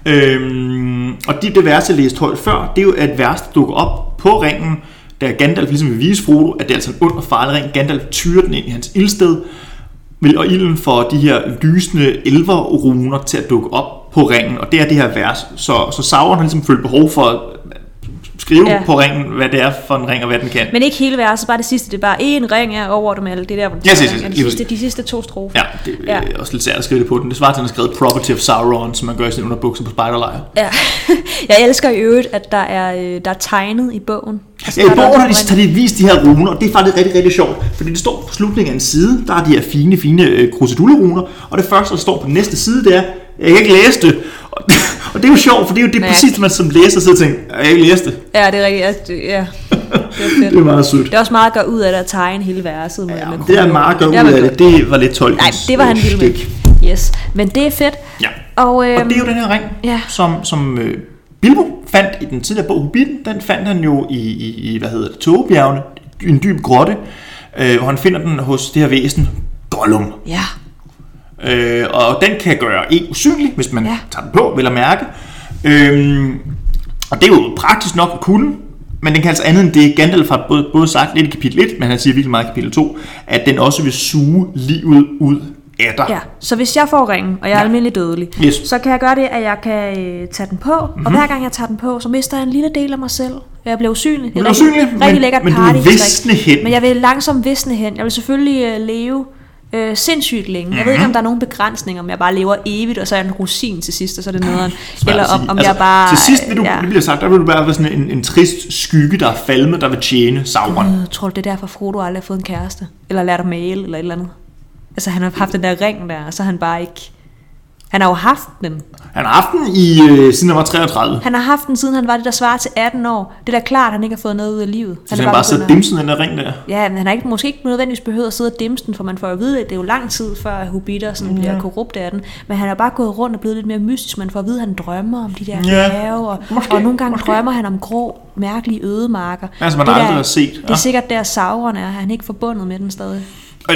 Øhm, og det, det værste, jeg læste højt før, det er jo, at vers, der dukker op på ringen, da Gandalf ligesom vil vise Frodo, at det er altså en ond og farlig ring. Gandalf tyrer den ind i hans ildsted, og ilden får de her lysende elverruner til at dukke op på ringen, og det er det her vers. Så, så Sauron har ligesom følt behov for at skrive Ja. på ringen, hvad det er for en ring, og hvad den kan. Men ikke hele verset, bare det sidste. Det er bare én ring er over dem alle. Det er der, hvor den Yes, yes, yes, de, sidste, de sidste to strofer. Ja, det er Ja. ja. også lidt svært at skrive det på den. Det svarer til, at han skrevet Property of Sauron, som man gør i sin underbukser på spejderlejr. Ja. [LAUGHS] Jeg elsker i øvrigt, at der er, øh, der er tegnet i bogen. Altså, Ja, i bogen har de, har de vist de her runer, og det er faktisk rigtig, rigtig sjovt. Fordi det står på slutningen af en side, der er de her fine, fine øh, krusedulleruner, og det første, der står på den næste side, det er, jeg kan ikke læse det. [LAUGHS] Det er jo sjovt, for det er jo det er præcis, man som læser sidder og tænker, jeg ikke læse det. Ja, det er rigtigt. Ja, det, ja. [LAUGHS] Det er. Det er meget sødt. Det er også meget at gøre ud af det at tegne hele verset med, Ja, med det er meget godt ud var af det. Det var lidt tolkens Nej, det var han øh, vild med. Yes, men det er fedt. Ja. Og, øhm, Og det er jo den her ring, ja. som, som øh, Bilbo fandt i den tidligere bog Hobbiten. Den fandt han jo i, i, i hvad hedder det, Togebjergene, en dyb grotte, øh, hvor han finder den hos det her væsen, Gollum. Ja, Øh, og den kan gøre en usynlig, hvis man Ja. tager den på, vel at mærke. Øhm, og det er jo praktisk nok at kunne, men den kan altså andet end det. Gandalf har både, både sagt lidt i kapitel 1, men han siger virkelig meget i kapitel 2, at den også vil suge livet ud af dig. ja. Så hvis jeg får ringen, og jeg er Ja. almindelig dødelig, Yes. Mhm. så kan jeg gøre det, at jeg kan øh, tage den på, mm-hmm. og hver gang jeg tager den på, så mister jeg en lille del af mig selv. Jeg bliver usynlig. Det er rigtig, usynlig, rigtig men- lækkert men du vil party visne hen. Men jeg vil langsomt visne hen. Jeg vil selvfølgelig øh, leve øh, sindssygt længe. Mm-hmm. Jeg ved ikke, om Mhm. der er nogen begrænsninger, om jeg bare lever evigt, og så er jeg en rosin til sidst, og så er det nederen. Eller om, om altså, jeg bare... Til sidst vil du, ja. det bliver sagt, der vil du bare være sådan en, en trist skygge, der er falmet, der vil tjene Sauron. Øh, tror du, det er derfor, Frodo aldrig har fået en kæreste? Eller lært at male, eller et eller andet? Altså, han har haft den der ring der, og så har han bare ikke... Han har jo haft den. Han har haft den i, øh, siden han var 33. Han har haft den, siden han var det, der svarer til 18 år. Det er da klart, at han ikke har fået noget ud af livet. Så han har bare at- dimset den der ring der. Ja, men han har ikke, måske ikke nødvendigvis behøvet at sidde og dimse den, for man får at vide, at det er jo lang tid, før hobitter sådan bliver korrupt af den. Men han har bare gået rundt og blevet lidt mere mystisk. Man får at vide, at han drømmer om de der Ja, bjerge, og, måske, og nogle gange måske. drømmer han om grå, mærkelige ødemarker. Altså, man Det aldrig der- har set, Det ja. er sikkert der Sauron er. Han er ikke forbundet med den stadig.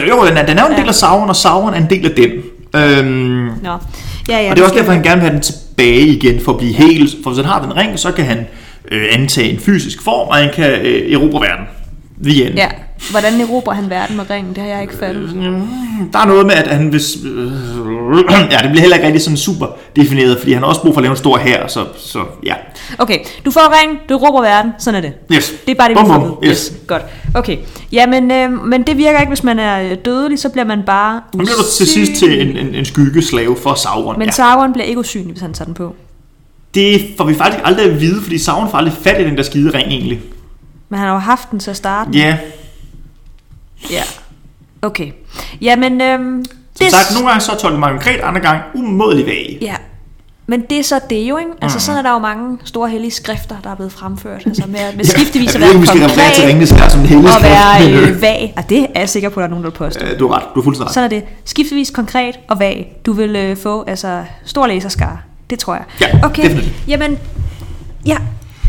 Jo, den er, den er jo en Ja. del af Sauron, og Sauron er en del af den. Øhm, Nå. Ja, ja, og det er også derfor, han gerne vil have den tilbage igen, for at blive helt. For hvis han har den ring, så kan han øh, antage en fysisk form, og han kan øh, erobre verden. The end. Ja, hvordan erobrer han verden med ringen? Det har jeg ikke fattet. Der er noget med, at han hvis... Øh, [CLEARS THROAT] ja, det bliver heller ikke rigtig sådan super defineret, fordi han har også brug for at lave en stor her, så, så ja. Okay, du får ringen, du erobrer verden, sådan er det. Yes. Det er bare det, vi Bum, får bum. at vide. Yes. Godt. Okay. Ja, men, øh, men det virker ikke, hvis man er øh, dødelig, så bliver man bare Nu bliver du til sidst til en, en, en skyggeslave for Sauron. Men ja. Sauron bliver ikke usynlig, hvis han tager den på. Det får vi faktisk aldrig at vide, fordi Sauron får aldrig fat i den der skide ring egentlig. Men han har jo haft den til at starte. Ja, Ja. Okay. Jamen, øhm, som det, sagt, nogle gange så er tolket meget konkret, andre gange umådelig vage. Ja. Men det er så det jo, ikke? Altså, Mm. sådan er der jo mange store hellige skrifter, der er blevet fremført. Altså med, med [LAUGHS] skiftevis at jeg ved ikke, være referere til konkret Ringenes Herre som en hellig og være øh, vag. Og det er jeg sikker på, at der er nogen, der vil påstå. Øh, Du har ret, du har fuldstændig ret. Sådan er det. Skiftevis konkret og vag. Du vil øh, få altså stor læserskare. Det tror jeg. Ja, okay. definitivt. Jamen, ja.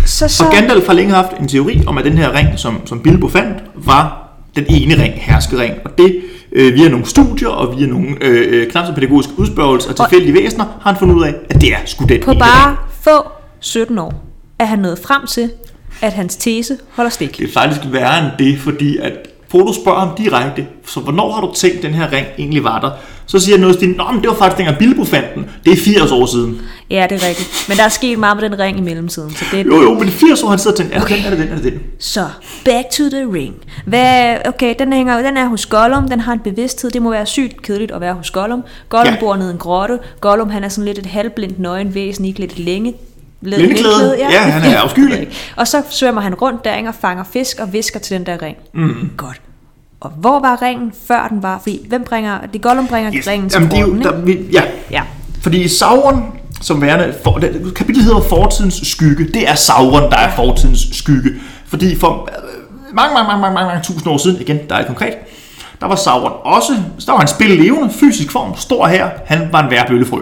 Så, så, Og Gandalf har længe haft en teori om, at den her ring, som, som Bilbo fandt, var den ene ring, herskering. Og det øh, via nogle studier og via nogle øh, knap så pædagogiske udspørgelser og tilfældige væsener, har han fundet ud af, at det er sgu den på ene bare ring. få 17 år er han nået frem til, at hans tese holder stik. Det er faktisk værre end det, fordi at Frodo spørger ham direkte, så hvornår har du tænkt, den her ring egentlig var der? Så siger noget til Nå, men det var faktisk dengang Bilbo fandt den. Det er 80 år siden. Ja, det er rigtigt. Men der er sket meget med den ring i mellemtiden. Så det, Jo, jo, men 80 år han siddet og tænkt, er det den, er det den, er det den? Så, back to the ring. Hvad, okay, den, hænger, den er hos Gollum, den har en bevidsthed. Det må være sygt kedeligt at være hos Gollum. Gollum Ja. bor nede i en grotte. Gollum, han er sådan lidt et halvblindt nøgen væsen, ikke lidt længe. Lændeklæde? Ja, han er afskyelig. Og så svømmer han rundt der og fanger fisk og visker til den der ring. Mm. Godt. Og hvor var ringen, før den var? Fordi hvem bringer, det Gollum bringer yes. ringen til Jamen, det er jo, der, vi, ja, Ja. Fordi Sauron, som værende, for, kapitlet hedder Fortidens Skygge. Det er Sauron, der er fortidens skygge. Fordi for øh, mange, mange, mange, mange, mange, mange tusind år siden, igen, der er det konkret, der var Sauron også, så der var han spil levende, fysisk form, stor her, han var en værbøllefrø.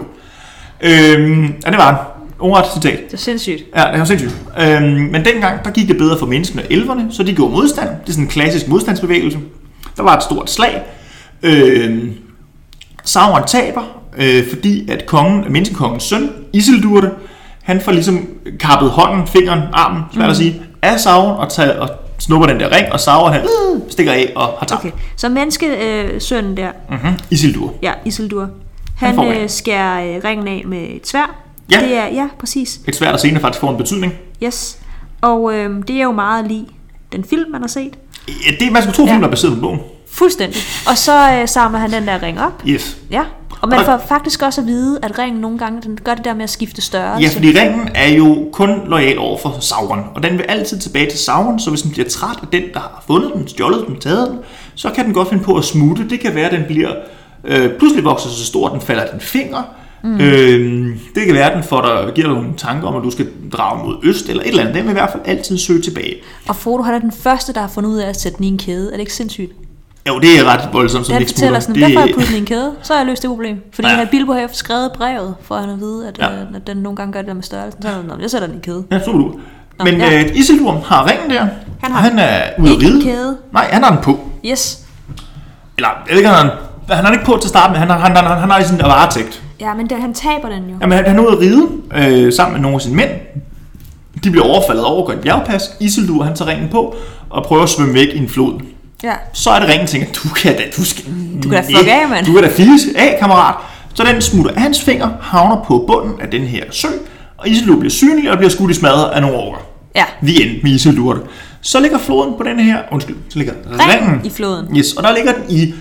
Øhm, ja, det var han. Ordret citat. Det er sindssygt. Ja, det var sindssygt. Øhm, men dengang, der gik det bedre for menneskene og elverne, så de gjorde modstand. Det er sådan en klassisk modstandsbevægelse. Der var et stort slag. Øhm, Sauron taber, øh, fordi at kongen, menneskekongens søn, Isildur, han får ligesom kappet hånden, fingeren, armen, svært mm. at sige, af Sauron og, tager, og snupper den der ring, og Sauron han øh, stikker af og har tabt. Okay. Så menneskesønnen øh, der, Mm-hmm. Isildur. ja, Isildur, Han han øh, skærer øh, ringen af med et svær. Ja. Det er, ja, præcis. Et svært at senere faktisk får en betydning. Yes. Og øh, det er jo meget lige den film, man har set. Ja, det, man skulle tro, Ja. filmen er baseret på bogen. Fuldstændig. Og så øh, samler han den der ring op. Yes. Ja. Og man Og- får faktisk også at vide, at ringen nogle gange den gør det der med at skifte størrelse. Ja, fordi ringen er jo kun lojal over for Sauron, og den vil altid tilbage til Sauron, så hvis den bliver træt af den, der har fundet den, stjålet den, taget den, så kan den godt finde på at smutte. Det kan være, at den bliver øh, pludselig vokser så stor, at den falder af din finger. Mm. Øh, det kan være, at den får dig, giver dig nogle tanker om, at du skal drage mod øst, eller et eller andet. Den vil i hvert fald altid søge tilbage. Og Frodo han er den første, der har fundet ud af at sætte den i en kæde. Er det ikke sindssygt? Jo, det er ret voldsomt, som ikke fortæller smutter. sådan, hvorfor har jeg puttet i en kæde? Så har jeg løst det problem. Fordi Ja. ja. Bilbo har skrevet brevet, for at han vide, at, Ja. ja. at den nogle gange gør det der med størrelsen. Så er han, "Nå, jeg sætter den i en kæde. Ja, super du. Nå, Men ja. øh, Isildur har ringen der, Han har han er ude at ride. kæde. Nej, han har den på. Yes. Eller, jeg ved ikke, han har, den- han har den ikke på til at starte med. Han har, han, han, han, han har i sin varetægt. Ja, men det, han taber den jo. Jamen, han, han er ude at ride øh, sammen med nogle af sine mænd. De bliver overfaldet over går et bjergpas. Isildur, han tager ringen på og prøver at svømme væk i en flod. Ja. Så er det ringen, tænker, du kan da, du skal, Du kan da fuck af, mand. Du kan da fise af, kammerat. Så den smutter af hans finger, havner på bunden af den her sø, og Isildur bliver synlig og bliver skudt i smadret af nogle orker. Ja. The end med Isildur. Så ligger floden på den her, undskyld, så ligger Ringen i floden. Yes, og der ligger den i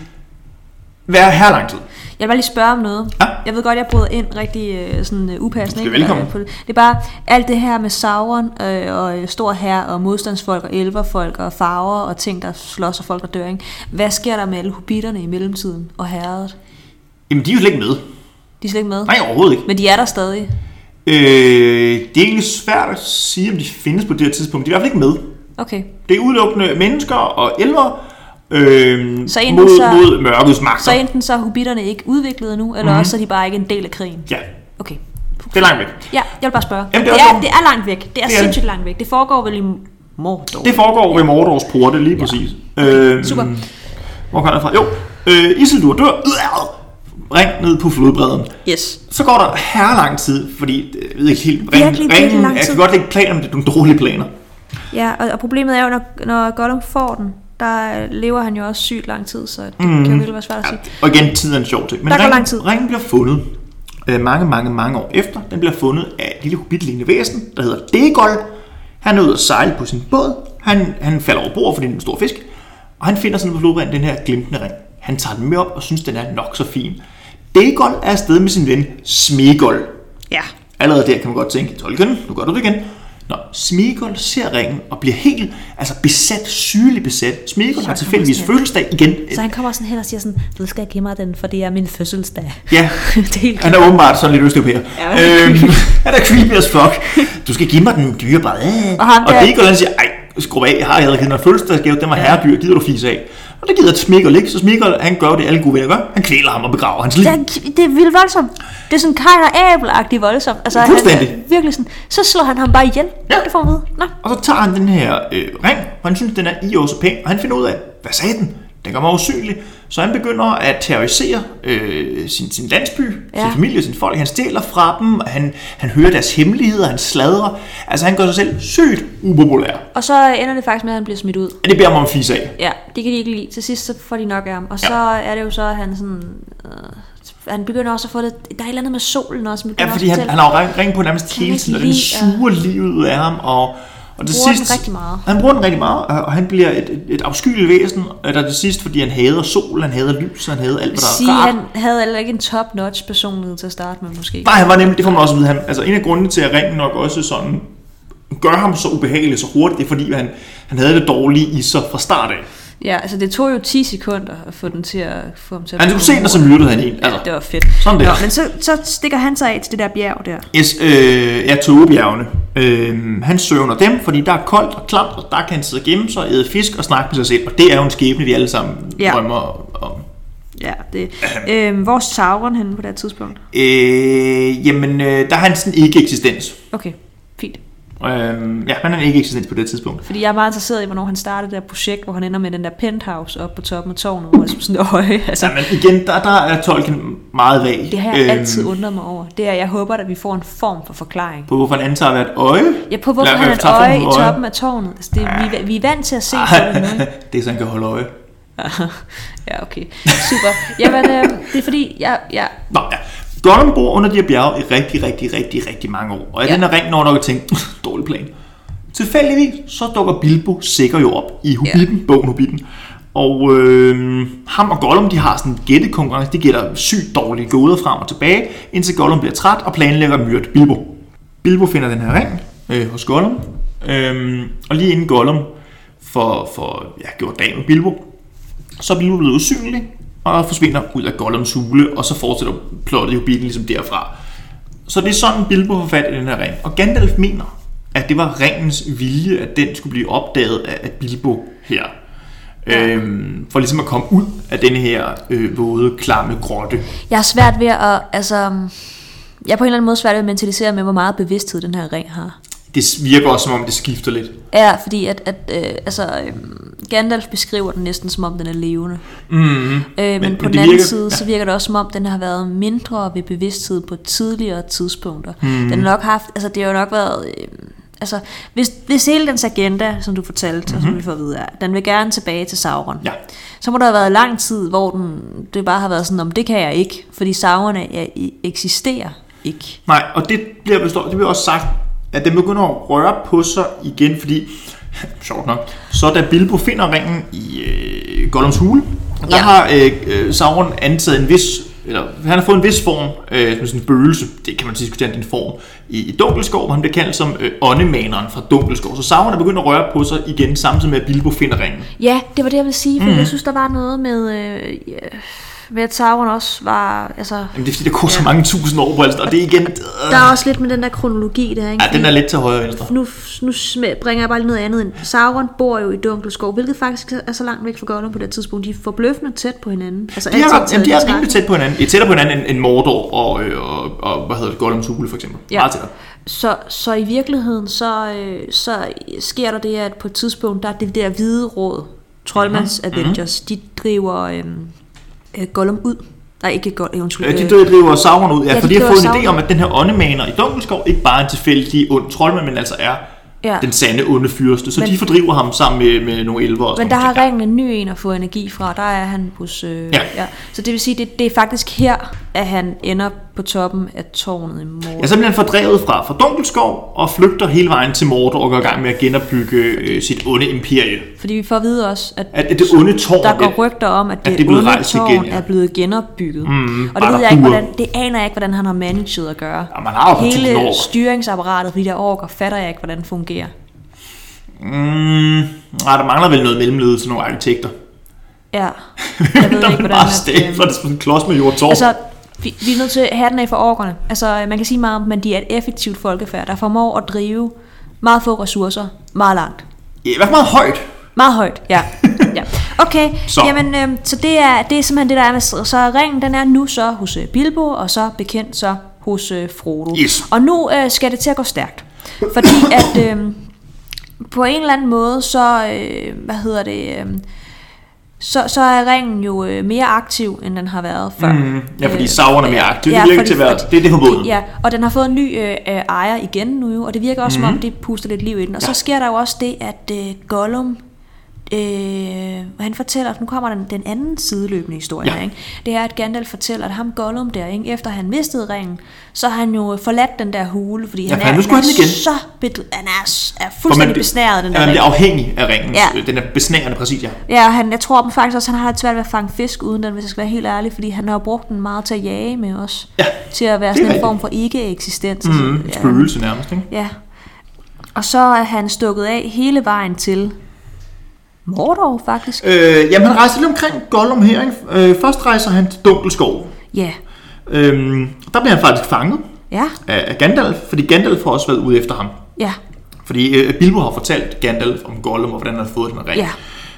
hver her lang tid. Jeg vil bare lige spørge om noget. Ja. Jeg ved godt, jeg bryder ind rigtig øh, sådan, øh, upassende. Er ikke? velkommen. Øh, på det. det er bare alt det her med Sauron øh, og øh, stor her og modstandsfolk og elverfolk og farver og ting, der slås og folk, der dør. Ikke? Hvad sker der med alle hobitterne i mellemtiden og herredet? Jamen, de er jo slet ikke med. De er slet ikke med. Nej, overhovedet ikke. Men de er der stadig. Øh, det er egentlig svært at sige, om de findes på det her tidspunkt. De er i hvert fald ikke med. Okay. Det er udelukkende mennesker og elver øh, Så enten mod, så- mod mørkets magter. Så enten så er hobitterne ikke udviklet nu, eller Mhm. mm-hmm. også så er de bare ikke en del af krigen. Ja, Okay. det er langt væk. Ja, jeg vil bare spørge. Jamen, det, er det, er, det er langt væk. Det er Det er sindssygt langt væk. Det foregår vel i Mordor. Det foregår ved Mordors porte, lige præcis. Øh, super. Hvor kommer det fra? Jo, øh, Isildur dør. Ring ned på flodbredden. Yes. Så går der her lang tid, fordi øh, jeg ved ikke helt, ring, Virkelig, virkelig ringen, lang jeg tid. kan godt lægge planer, men det er nogle dårlige planer. Ja, og, og problemet er jo, når, når Gollum får den, der lever han jo også sygt lang tid, så det mm. kan jo virkelig være svært at sige. Og igen, tiden er en sjov ting. Men Der går ringen, lang tid. ringen bliver fundet øh, mange, mange, mange år efter. Den bliver fundet af et lille hobbitlignende væsen, der hedder Degol. Han er ude at sejle på sin båd. Han, han falder over bord, fordi det er en stor fisk. Og han finder sådan på flodbrænden den her glimtende ring. Han tager den med op og synes, den er nok så fin. Degol er afsted med sin ven Smegol. Ja. Allerede der kan man godt tænke, Tolkien, nu gør du det igen. Nå, Smigol ser ringen og bliver helt altså besat, sygelig besat. Smigol har tilfældigvis fødselsdag igen. Så han kommer sådan hen og siger sådan, du skal give mig den, for det er min fødselsdag. Ja, [LAUGHS] det er helt han er åbenbart sådan lidt østeuropæer. Ja. øhm, [LAUGHS] han er creepy as fuck. Du skal give mig den dyrebare. Og ham og Smigol han siger, ej, skru af, jeg har allerede givet en fødselsdagsgave, den var herredyr, gider du fise af. Og det gider Smigol ikke, så Smigol han gør det, alle gode venner gør. Han kvæler ham og begraver hans liv. Det er, det er vildt voldsomt. Det er sådan og Abel-agtigt voldsomt. Altså, han, Fuldstændig. er virkelig sådan, så slår han ham bare ihjel. Ja. Det får man vide. Nå. Og så tager han den her øh, ring, og han synes, den er i og så pæn, og han finder ud af, hvad sagde den? Den gør mig usynlig. Så han begynder at terrorisere øh, sin, sin landsby, ja. Ja. sin familie, sin folk. Han stjæler fra dem, og han, han hører deres hemmeligheder, han sladrer. Altså han gør sig selv sygt upopulær. Og så ender det faktisk med, at han bliver smidt ud. Og det beder mig om at fise af. Ja, det kan de ikke lide. Til sidst så får de nok af ham. Og så er det jo så, at han sådan... Øh, han begynder også at få det... Der er et eller andet med solen også. Ja, fordi han, han har jo ring, ring på nærmest hele tiden, og den suger livet af ham. Og, og til Bruger den sidst, rigtig meget. Han bruger den rigtig meget, og han bliver et, et, et afskyeligt væsen, der til sidst, fordi han hader sol, han hader lys, han hader alt, hvad der sige, er rart. han havde heller ikke en top-notch personlighed til at starte med, måske. Nej, han var nemlig, det får man også at vide, han, altså en af grundene til, at ringen nok også sådan gør ham så ubehagelig så hurtigt, det er fordi, han, han havde det dårlige i sig fra start af. Ja, altså det tog jo 10 sekunder at få den til at få ham til at Han skulle se den, og så myrdede han en. Ja, Altså, det var fedt. Sådan der. Nå, men så, så stikker han sig af til det der bjerg der. yes, øh, ja, togebjergene. Øh, han søvner dem, fordi der er koldt og klamt, og der kan han sidde og gemme sig, æde fisk og snakke med sig selv, og det er jo en skæbne, vi alle sammen Ja. drømmer om. Ja, det. Øhm, hvor er Sauron henne på det tidspunkt? Øh, jamen, øh, der har han sådan ikke eksistens. Okay, fint. Øh, ja, han er ikke eksistens på det tidspunkt. Fordi jeg er meget interesseret i, hvornår han startede det der projekt, hvor han ender med den der penthouse op på toppen af tårnet, hvor det er sådan et øje. Altså, Ja, men igen, der, der er Tolkien meget vag. det har jeg Øhm, altid undret mig over. Det er, jeg håber, at vi får en form for forklaring. På hvorfor han antager at være et øje. Ja, på hvorfor Eller, han er et form øje i toppen af tårnet. Altså, det, vi, vi er vant til at se på det nu. det er så han kan holde øje. [LAUGHS] Ja, okay. Super. Jamen, øh, det er fordi, jeg, jeg, Nå ja. Gollum bor under de her bjerge i rigtig, rigtig, rigtig, rigtig mange år. Og i Ja. den her ring når nok at tænke, dårlig plan. Tilfældigvis så dukker Bilbo sikker jo op i Hobbiten, ja. bogen Hobbiten. Og øh, ham og Gollum, de har sådan en gættekonkurrence. De gætter sygt dårlige gåder frem og tilbage, indtil Gollum bliver træt og planlægger at myrde Bilbo. Bilbo finder den her ring øh, hos Gollum. Øh, og lige inden Gollum får, får ja, gjort dag med Bilbo, så er Bilbo blevet usynlig og forsvinder ud af Gollums hule, og så fortsætter plottet i Hobbiten ligesom derfra. Så det er sådan, Bilbo får fat i den her ring. Og Gandalf mener, at det var ringens vilje, at den skulle blive opdaget af af Bilbo her. Ja. Øhm, for ligesom at komme ud af denne her øh, våde, klamme grotte. jeg er svært ved at, altså, jeg er på en eller anden måde svært ved at mentalisere med, hvor meget bevidsthed den her ring har. Det virker også, som om det skifter lidt. Ja, fordi at, at øh, altså, øh, Gandalf beskriver den næsten som om den er levende. Mm-hmm. Øh, men, men på det den anden virker- side, så virker det også som om, den har været mindre ved bevidsthed på tidligere tidspunkter. Mm. Den har nok haft, altså det har jo nok været, øh, altså hvis, hvis hele dens agenda, som du fortalte, mm-hmm. og som vi får at vide, er, den vil gerne tilbage til Sauron. Ja. Så må der have været lang tid, hvor den, det bare har været sådan, om det kan jeg ikke, fordi Sauron er, eksisterer ikke. Nej, og det bliver, består, det bliver også sagt, at den begynder at røre på sig igen, fordi, sjovt nok, så da Bilbo finder ringen i øh, Gollums hule, der Ja. har øh, øh, Sauron antaget en vis, eller han har fået en vis form, øh, som sådan en spøgelse, det kan man diskutere en form, i, i Dunkelskov, hvor han bliver kaldt som øh, åndemaneren fra Dunkelskov. Så Sauron er begyndt at røre på sig igen, samtidig med at Bilbo finder ringen. Ja, det var det, jeg ville sige, for mm. jeg synes, der var noget med, øh, ja, med at Sauron også var, altså, Jamen, det er fordi, der går så mange tusind år på altså, og det er igen... Øh, der er også lidt med den der kronologi der, ikke? ja, den er lidt til højre og venstre. nu, nu bringer jeg bare lige noget andet ind. Sauron bor jo i Dunkelskov, hvilket faktisk er så langt væk fra Gollum på det tidspunkt. De er forbløffende tæt på hinanden. Altså, De er, jamen, de er rimelig tæt på hinanden. Et tættere på hinanden end, end Mordor og, øh, og, og, hvad hedder det, Gollums hule for eksempel. Ja. Meget tættere. Så, så i virkeligheden, så, øh, så sker der det, at på et tidspunkt, der er det der hvide råd, Trollmands Mhm. mm-hmm. Avengers, de driver øh, øh, Gollum ud. Nej, ikke Gollum, undskyld. Øh, de øh, døde driver Sauron ud, ja, Ja, ja de for de har fået en idé om, at den her åndemaner i Dunkelskov ikke bare er en tilfældig ond troldmand, men altså er Ja. den sande onde fyrste. Så Men- de fordriver ham sammen med, med nogle elver Men der har ting. ringen en ny en at få energi fra. Der er han hos... Øh, Ja. ja. Så det vil sige, det, det er faktisk her, at han ender på toppen af tårnet i morgen. Ja, så bliver han fordrevet fra, fra Dunkelskov og flygter hele vejen til Mordor og går i gang med at genopbygge øh, sit onde imperie. Fordi vi får at vide også, at, At, at det onde tårn... der går det- rygter om, at det, det er blevet onde tårn igen, ja. er blevet genopbygget. Mm, og det ved jeg ikke, hvordan, det aner jeg ikke, hvordan han har managed at gøre. Ja, man har for Hele år. styringsapparatet for de der orker, fatter jeg ikke, hvordan det fungerer. Mm, nej, der mangler vel noget mellemled til nogle arkitekter. Ja, [LAUGHS] jeg ved ikke, er hvordan... bare at, stabler det som en klods med jord og tårn. Altså, vi, vi er nødt til at have den af for orkerne. Altså, man kan sige meget om, men de er et effektivt folkefærd, der formår at drive meget få ressourcer meget langt. I hvert fald meget højt. Meget højt, ja. [LAUGHS] ja. Okay, Så. Jamen, øhm, så det er, det er simpelthen det, der er med Så ringen, den er nu så hos øh, Bilbo, og så bekendt så hos øh, Frodo. Yes. Og nu øh, skal det til at gå stærkt. Fordi at øh, på en eller anden måde, så, øh, hvad hedder det, øh, så, så er ringen jo øh, mere aktiv, end den har været før. Mm, ja, fordi Øh, Sauron er mere aktiv. Det ja, virker fordi- til at være... Det er det på båden. Ja, og den har fået en ny øh, øh, ejer igen nu, og det virker også, mm-hmm. som om det puster lidt liv i den. Og Ja. så sker der jo også det, at øh, Gollum, øh, han fortæller, nu kommer den, den anden sideløbende historie Ja. her, ikke? det er, at Gandalf fortæller, at ham Gollum der, ikke? efter han mistede ringen, så har han jo forladt den der hule, fordi han, for er, han han er igen. så bedr- han er, er fuldstændig man- besnæret, den der ja, ring. bliver afhængig af ringen. Ja. Den er besnærende, præcis, ja. Ja, han, jeg tror faktisk også, han har lidt svært ved at fange fisk uden den, hvis jeg skal være helt ærlig, fordi han har brugt den meget til at jage med os. Ja, Til at være er sådan en form for ikke-eksistens. Mm, ja, spøgelse nærmest, ikke? Ja. Og så er han stukket af hele vejen til Mordor, faktisk. Øh, jamen, han rejser lidt omkring Gollum her, ikke? Øh, først rejser han til Dunkelskov. Ja. Øhm, der bliver han faktisk fanget Ja. af, af Gandalf, fordi Gandalf har også været ude efter ham. Ja. Fordi øh, Bilbo har fortalt Gandalf om Gollum, og hvordan han har fået den ring. Ja.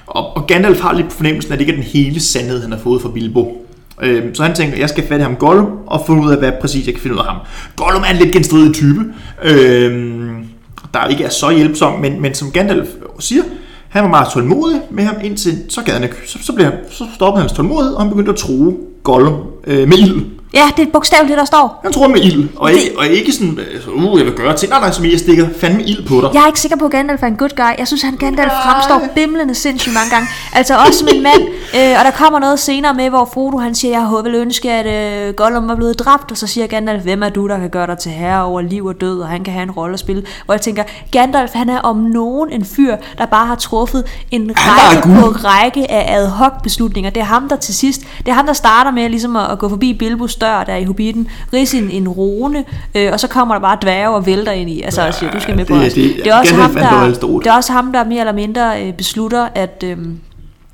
Og, og Gandalf har lidt på fornemmelsen, at det ikke er den hele sandhed, han har fået fra Bilbo. Øhm, så han tænker, jeg skal fatte ham Gollum, og finde ud af, hvad præcis jeg kan finde ud af ham. Gollum er en lidt genstridig type, øhm, der ikke er så hjælpsom, men, men som Gandalf siger, han var meget tålmodig med ham, indtil så, gad han ikke. Så, så, blev han, så stoppede hans tålmodighed, og han begyndte at true Gollum øh, med ild. Ja, det er bogstaveligt det, der står. Han tror med ild, og ikke, og ikke sådan, altså, uh, jeg vil gøre ting. Nej, nej, som jeg stikker fandme ild på dig. Jeg er ikke sikker på, at Gandalf er en good guy. Jeg synes, at Gandalf fremstår bimlende sindssygt mange gange. Altså også som en mand. Øh, og der kommer noget senere med, hvor Frodo han siger, jeg håber vil ønske, at øh, Gollum var blevet dræbt. Og så siger Gandalf, hvem er du, der kan gøre dig til herre over liv og død, og han kan have en rolle at spille. Hvor jeg tænker, Gandalf han er om nogen en fyr, der bare har truffet en Han række på række af ad hoc beslutninger. Det er ham, der til sidst, det er ham, der starter med ligesom at, at gå forbi Bilbos dør der i Hobbiten, ridse en, en rune, øh, og så kommer der bare dværge og vælter ind i. Altså, og siger, du skal med på det- os. det- det er også ham, er der, det er også ham, der mere eller mindre øh, beslutter, at, øh,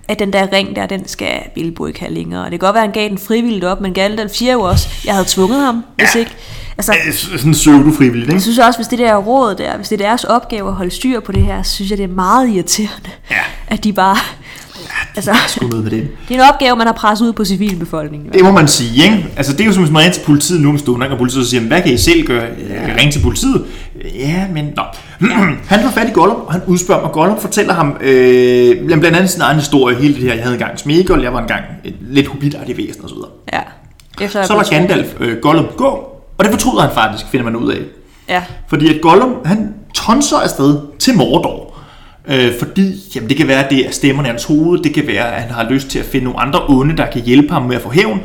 at den der ring der, den skal Bilbo ikke have længere. Og det kan godt være, at han gav den frivilligt op, men Gandalf siger jo også, jeg havde tvunget ham, hvis Ja. ikke. Altså, Sådan pseudo-frivilligt, jeg ikke? synes også, hvis det der råd der, hvis det er deres opgave at holde styr på det her, så synes jeg, det er meget irriterende, Ja. at de bare... Altså, Sgu noget med det. det er en opgave, man har presset ud på civilbefolkningen. Det må man sige, ikke? Altså, det er jo som hvis man ringer til politiet nu om stunden, og politiet siger, hvad kan I selv gøre? Jeg kan ringe til politiet. Ja, men nå. [CLEARS THROAT] han får fat i Gollum, og han udspørger mig. Gollum fortæller ham øh, blandt andet sin egen historie, hele det her, jeg havde engang Smeagol, jeg var engang et lidt hobbitagtigt væsen og så videre. Ja. Efter Så lader Gandalf øh, Gollum gå, og det fortryder han faktisk, finder man ud af. Ja. Fordi at Gollum, han tonser afsted til Mordor. Øh, fordi jamen, det kan være, at det er stemmerne i hans hoved. Det kan være, at han har lyst til at finde nogle andre onde, der kan hjælpe ham med at få hævn.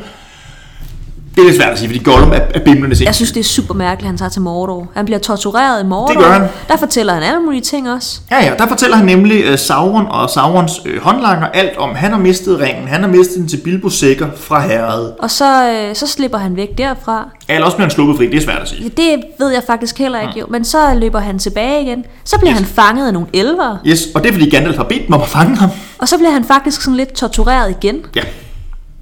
Det er lidt svært at sige, fordi Gollum er, er bimlende sind. Jeg synes, det er super mærkeligt, at han tager til Mordor. Han bliver tortureret i Mordor. Det gør han. Der fortæller han alle mulige ting også. Ja, ja, der fortæller han nemlig uh, Sauron og Saurons øh, håndlanger alt om, han har mistet ringen, han har mistet den til Bilbo Sækker fra herredet. Og så, øh, så slipper han væk derfra. Eller også bliver han sluppet fri, det er svært at sige. Ja, det ved jeg faktisk heller ikke, jo. Men så løber han tilbage igen. Så bliver Yes. han fanget af nogle elver. Yes, og det er fordi Gandalf har bedt dem om at fange ham. Og så bliver han faktisk sådan lidt tortureret igen. Ja.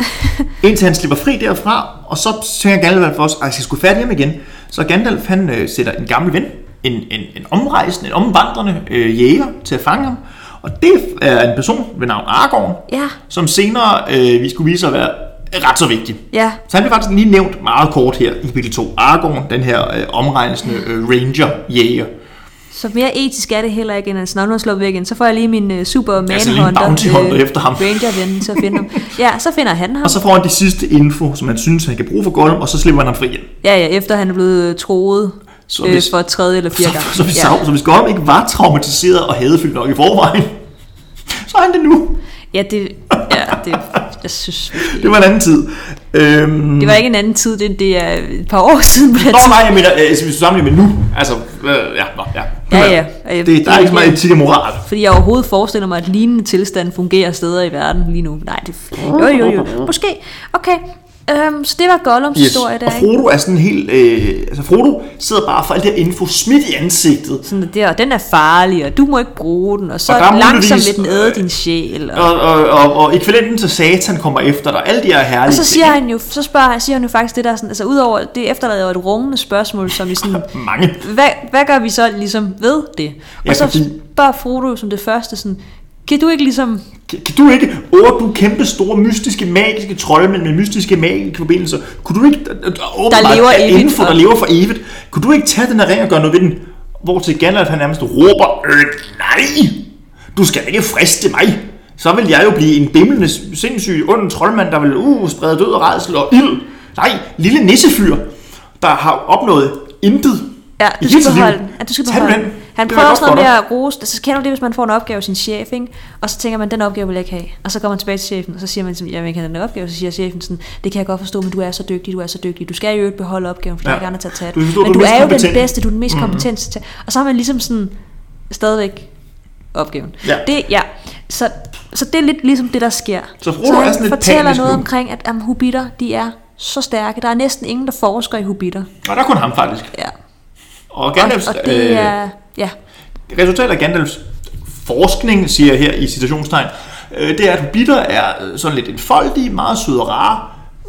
[LAUGHS] Indtil han slipper fri derfra, og så tænker Gandalf også, at jeg skal sgu færdig hjem igen. Så Gandalf han øh, sætter en gammel ven, en, en, en omrejsende, en omvandrende øh, jæger til at fange ham. Og det er en person ved navn Aragorn, Ja, som senere øh, vi skulle vise sig at være ret så vigtig. ja. Så han bliver faktisk lige nævnt meget kort her i kapitel 2. Aragorn, den her øh, omrejsende øh, ranger-jæger. Så mere etisk er det heller ikke, end at når er slået væk igen, så får jeg lige min uh, super Altså lige en manhunter, bounty hunter efter ham. ranger-ven til at finde ham. [LAUGHS] Ja, så finder han ham. Og så får han de sidste info, som han synes, han kan bruge for Gollum, og så slipper han ham fri igen. Ja, ja, efter han er blevet troet. Så øh, hvis, for tredje eller fjerde gang. så, så, hvis, ja. ja. så hvis Gollum ikke var traumatiseret og hadefyldt nok i forvejen, [LAUGHS] så er han det nu. ja, det, ja, det, jeg synes, Det var en anden tid. Øhm, det var ikke en anden tid, det, det er et par år [LAUGHS] siden. På Nå tid. nej, jeg mener, øh, hvis du sammenligner med nu, altså, øh, ja, nå, ja. Ja, ja. Det, der er ikke så meget etik og moral. Fordi jeg overhovedet forestiller mig, at lignende tilstand fungerer steder i verden lige nu. Nej, det... Jo, jo, jo. Måske. Okay. Øhm, så det var Gollums yes. historie der, og ikke? Frodo er sådan helt, øh, altså Frodo sidder bare for alt det her info smidt i ansigtet. Sådan der, og den er farlig, og du må ikke bruge den, og så Og der langsomt vil den æde din sjæl. Og, Og, og, og, og ekvivalenten til satan kommer efter dig. Alle de her herlige og så siger ting. han jo, så spørger han, siger han jo faktisk det der sådan, altså udover, det efterlader jo et rungende spørgsmål, som i sådan, [LAUGHS] Mange. hvad, hvad gør vi så ligesom ved det? Og Ja, så fordi- spørger Frodo som det første sådan, kan du ikke ligesom, Kan, kan du ikke, åh, du kæmpe store, mystiske, magiske troldmænd med mystiske, magiske forbindelser, kunne du ikke, øh, øh, åbenbart lever er evigt, info, der lever for evigt, kunne du ikke tage den her ring og gøre noget ved den? Hvor til Gandalf han nærmest råber, øh, nej, du skal ikke friste mig. Så vil jeg jo blive en bimlende, sindssyg, ond troldmand, der vil uh, sprede død og redsel og ild. Nej, lille nissefyr, der har opnået intet ja, du skal beholde. Ja, du skal Tag beholde den. den. Han Det prøver også noget med at rose, altså kender du det, hvis man får en opgave af sin chef, ikke? og så tænker man, den opgave vil jeg ikke have. Og så går man tilbage til chefen, og så siger man, sådan, jeg vil ikke have den opgave, så siger chefen sådan, det kan jeg godt forstå, men du er så dygtig, du er så dygtig. Du skal jo ikke beholde opgaven, for Ja. jeg er til at tage Du den. forstår, Men du du er er jo den bedste, du er den mest kompetent til at tage. Og så har man ligesom sådan, stadigvæk opgaven. Ja. Det, ja. Så, så det er lidt ligesom det, der sker. Så Frodo så er han sådan lidt fortæller noget nu. omkring, at um, hobitter, de er så stærke. Der er næsten ingen, der forsker i hobitter. Og der er kun ham faktisk. Ja. Og Gandalfs, Og, og det er... Ja, resultatet af Gandalfs forskning, siger jeg her i citationstegn, øh, det er, at hobitter er øh, sådan lidt enfoldige, meget søde og rare,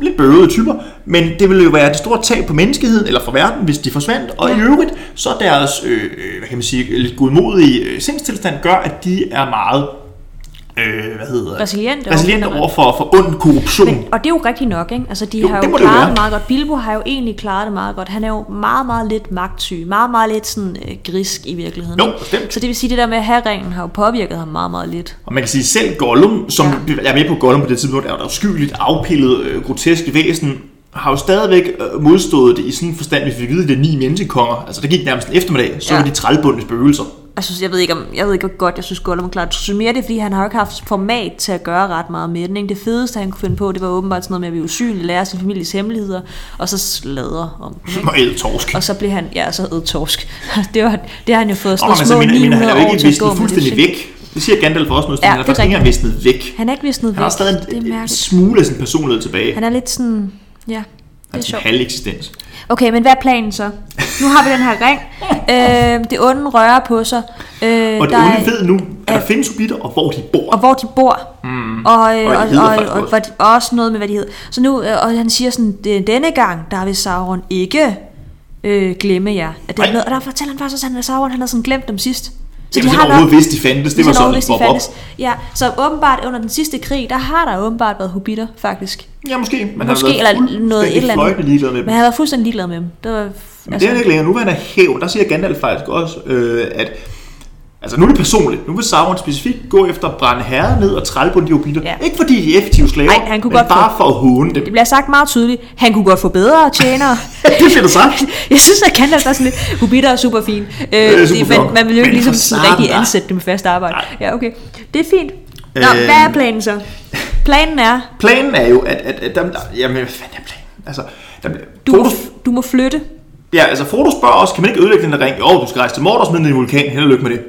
lidt bøvede typer, men det ville jo være det store tab på menneskeheden, eller for verden, hvis de forsvandt, og i øvrigt, så deres, øh, øh, hvad kan man sige, lidt godmodige sindstilstand gør, at de er meget, øh, hvad hedder det? Resiliente Resiliente over for, for ond korruption. Men, og det er jo rigtigt nok, ikke? Altså, de Jo, har jo det klaret det meget godt. Bilbo har jo egentlig klaret det meget godt. Han er jo meget, meget lidt magtsyg. Meget, meget lidt sådan øh, grisk i virkeligheden. Jo, bestemt. Så det vil sige, det der med at have ringen har jo påvirket ham meget, meget lidt. Og man kan sige, selv Gollum, som ja. Ja. er med på Gollum på det tidspunkt, er jo et afskyeligt, afpillet, øh, grotesk væsen, har jo stadigvæk øh, modstået det i sådan en forstand, hvis vi ved, det er ni menneskekonger. Altså, der gik nærmest en eftermiddag, så. Ja. var de trælbundne spøgelser. Jeg, synes, jeg ved ikke, om, jeg ved ikke, hvor godt jeg synes, Gollum klarer det. Jeg synes mere, det er, fordi han har jo ikke haft format til at gøre ret meget med den. Ikke? Det fedeste, han kunne finde på, det var åbenbart sådan noget med at blive usynlig, lære sin families hemmeligheder, og så sladre om. Ikke? Og æde torsk. Og så blev han, ja, så æd torsk. [LAUGHS] Det, var, det har han jo fået sådan men altså, små mener, jeg mener, 900 han er jo ikke visnet fuldstændig væk. Det siger Gandalf også noget, Ja, han er er faktisk ikke engang visnet væk. Han er ikke visnet Han har væk. stadig er en, en smule af sin personlighed tilbage. Han er lidt sådan, ja, det er Hans sjovt. halv eksistens. Okay, men hvad er planen så? Nu har vi den her ring. [LAUGHS] Øh, det onde rører på sig. Øh, Og det der onde er- ved nu, at der findes hobitter, og hvor de bor. og hvor de bor. Mm. Og, Og øh, og, hedder og, faktisk og, også. og, og også noget med, hvad de hedder. Så nu, øh, og han siger sådan, "Det- denne gang, der vil Sauron ikke øh, glemme jer. At det er noget, og der fortæller han faktisk også, at Sauron han havde sådan glemt dem sidst. Så Jamen, de overhovedet vidste, de fandtes. Det var sådan, vidste, de fandtes. Ja, så åbenbart under den sidste krig, der har der åbenbart været hobitter, faktisk. Ja, måske. Men Måske, har eller været noget et eller andet. ligeglad med dem. Men han var fuldstændig ligeglad med dem. Det var, Men det er han ikke længere. Nu vil han hævn. Der siger Gandalf faktisk også, øh, at Altså nu er det personligt. Nu vil Sauron specifikt gå efter at brænde herrer ned og trælle på de hobitter. Ja. Ikke fordi de er effektive slaver, Ej, han kunne men godt bare få- for at håne dem. det bliver sagt meget tydeligt. Han kunne godt få bedre tjenere. [LAUGHS] det bliver sagt. [LAUGHS] Jeg synes, at Gandalf er sådan lidt, hobitter er super fint. Øh, det, flot. man vil jo ikke ligesom rigtig ansætte dem med fast arbejde. Nej. Ja, okay. Det er fint. Nå, Øh, hvad er planen så? [LAUGHS] Planen er, Planen er jo, at, at, at der, jamen, hvad fanden er planen? Altså, der, du, Frodo, du må flytte. ja, altså Frodo spørger også, kan man ikke ødelægge den der ring? Jo, du skal rejse til Mordor og smide den i vulkan. Held og lykke med det.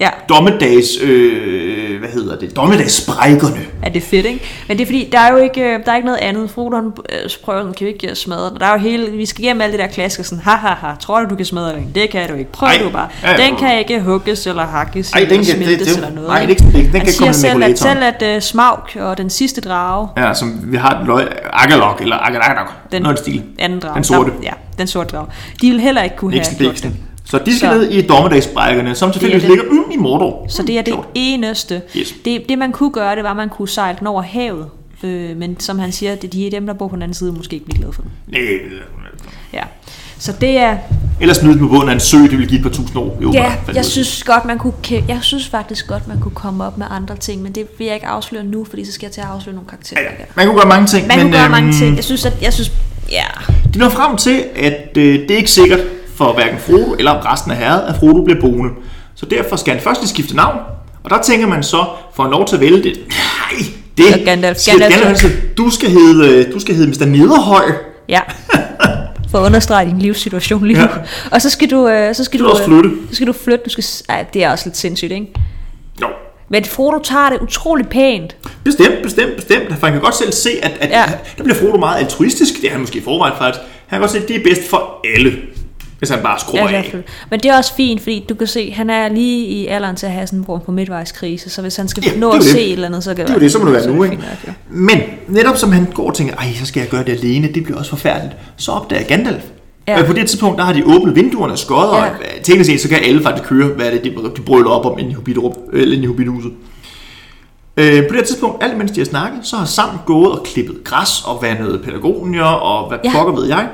Ja, Dommedags, øh, hvad hedder det? Dommedagssprækkerne. er det fedt, ikke? Men det er fordi, der er jo ikke, øh, der er ikke noget andet. Frodo, han øh, prøver, den, kan vi ikke smadre den. Der er jo hele, vi skal igennem alt det der klassiske, sådan, ha, ha, ha, tror du, du kan smadre den? Det kan du ikke. Prøv Ej. du bare. Ja, ja. Den kan ikke hugges eller hakkes Ej, den eller kan- smeltes det- eller noget. nej, det er ikke? den kan Han komme siger med selv, at, selv at uh, Smaug og den sidste drage, Ja, som vi har et løg, Agalok, eller Agalok, Den- noget stil. anden drage, Den sorte. Der, ja, den sorte drage, de vil heller ikke kunne have Bliksen, gjort bliksen. Så de skal Så- ned i dommedagssprækkerne, som tilfældigvis det. ligger mm, i Mordor. Så det er det Sjovt. eneste. Yes. Det, det man kunne gøre, det var, at man kunne sejle den over havet. Øh, men som han siger, det de er dem, der bor på den anden side, måske ikke blive glade for den. Nej, Ja. Så det er... Eller smide den på bunden af en sø, det vil give et par tusind år. Jo, Ja, jeg synes godt, man kunne... Jeg synes faktisk godt, man kunne komme op med andre ting, men det vil jeg ikke afsløre nu, fordi så skal jeg til at afsløre nogle karakterer. Ja, ja. Man kunne gøre mange ting, Man men kunne gøre mange øhm, ting. Jeg synes, at... Jeg synes, ja. de når frem til, at øh, det er ikke sikkert, for hverken Frodo eller resten af herret, at Frodo bliver boende. Så derfor skal han først skifte navn, og der tænker man så, for en lov til at vælge det, nej, det Så Gandalf- skal Gandalf- Gandalf, altså, du skal hedde, du skal hedde Mr. Nederhøj. Ja. [LAUGHS] For at understrege din livssituation lige nu. Ja. Og så skal du, øh, så skal Du du, også øh, flytte. Så skal du flytte. Du skal, ej, det er også lidt sindssygt, ikke? Jo, Men Frodo tager det utroligt pænt. Bestemt, bestemt, bestemt. For han kan godt selv se, at, at ja. der bliver Frodo meget altruistisk. Det er han måske i forvejen faktisk. Han kan godt se, at det er bedst for alle, hvis han bare skruer Ja, af. Men det er også fint, fordi du kan se, han er lige i alderen til at have sådan en form på midtvejskrise, så hvis han skal Ja, nå det er at jo se det. et eller andet, så kan Det er jo det, så må det være nu, er ikke? nok, jo. Men netop som han går og tænker, ej, så skal jeg gøre det alene, det bliver også forfærdeligt, så opdager Gandalf. Ja. Ja. På det tidspunkt, der har de åbnet vinduerne og skøjet, ja. Ja. og øh, teknisk set, så kan alle faktisk høre, hvad det er, de, de brøler op om inde i, Hobbitrup, eller inde i Hobbithuset. Øh, på det tidspunkt, alt mens de har snakket, så har Sam gået og klippet græs og vandet pædagognier og hvad Ja. ja. pokker ved jeg.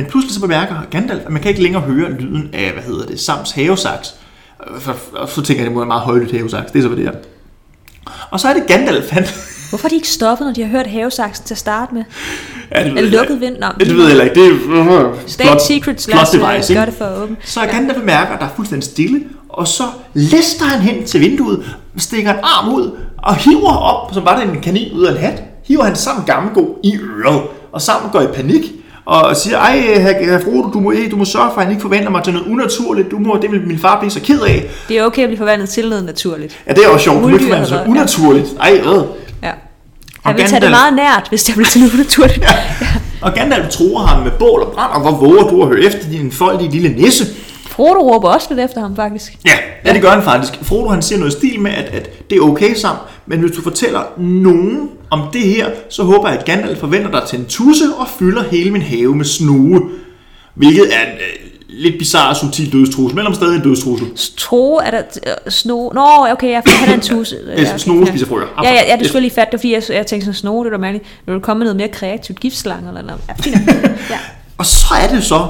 Men pludselig så bemærker Gandalf, at man kan ikke længere høre lyden af, hvad hedder det, Sams havesaks. For- Og så tænker jeg, at det må være en meget højlydt havesaks. Det er så, hvad det er. Og så er det Gandalf, han... Hvorfor er de ikke stoppet, når de har hørt havesaksen til at starte med? Ja, det ved Eller lukket vind? Nå, Det ved jeg ikke. Det er State Secrets, plot os øh, device, ikke? det for åbent. Så Gandalf bemærker, at der er fuldstændig stille, og så lister han hen til vinduet, stikker en arm ud, og hiver op, som var det en kanin ud af en hat, hiver han sammen gammelgo i øret, og sammen går i panik, og siger, ej, herr Frodo, du må, du må sørge for, at han ikke forventer mig til noget unaturligt, du må, det vil min far blive så ked af. Det er okay at blive forvandlet til noget naturligt. Ja, det er også sjovt, du må ikke så eller- unaturligt. Ej, øh. Ja. Han vil tage det meget nært, hvis det bliver til noget naturligt. Og Gandalf tror ham med bål og brand, og hvor våger du at høre efter din foldige lille nisse. Frodo råber også lidt efter ham, faktisk. Ja, ja, det gør han faktisk. Frodo han siger noget i stil med, at, at det er okay sammen, men hvis du fortæller nogen om det her, så håber jeg, at Gandalf forventer dig til en tusse og fylder hele min have med snue. Hvilket er en øh, lidt bizarre, subtil dødstrussel, men om stadig en dødstrussel. Tro, er der øh, sno... Nå, okay, jeg han er en tusse. [LAUGHS] Ja, okay, Snue spiser frøer. Ja, ja, ja, det skulle lige fatte, det fordi, jeg, jeg tænkte sådan, sno, det var mærkeligt. Nu vil komme med noget mere kreativt, giftslange eller noget. Ja, fint. [LAUGHS] ja. Og så er det så,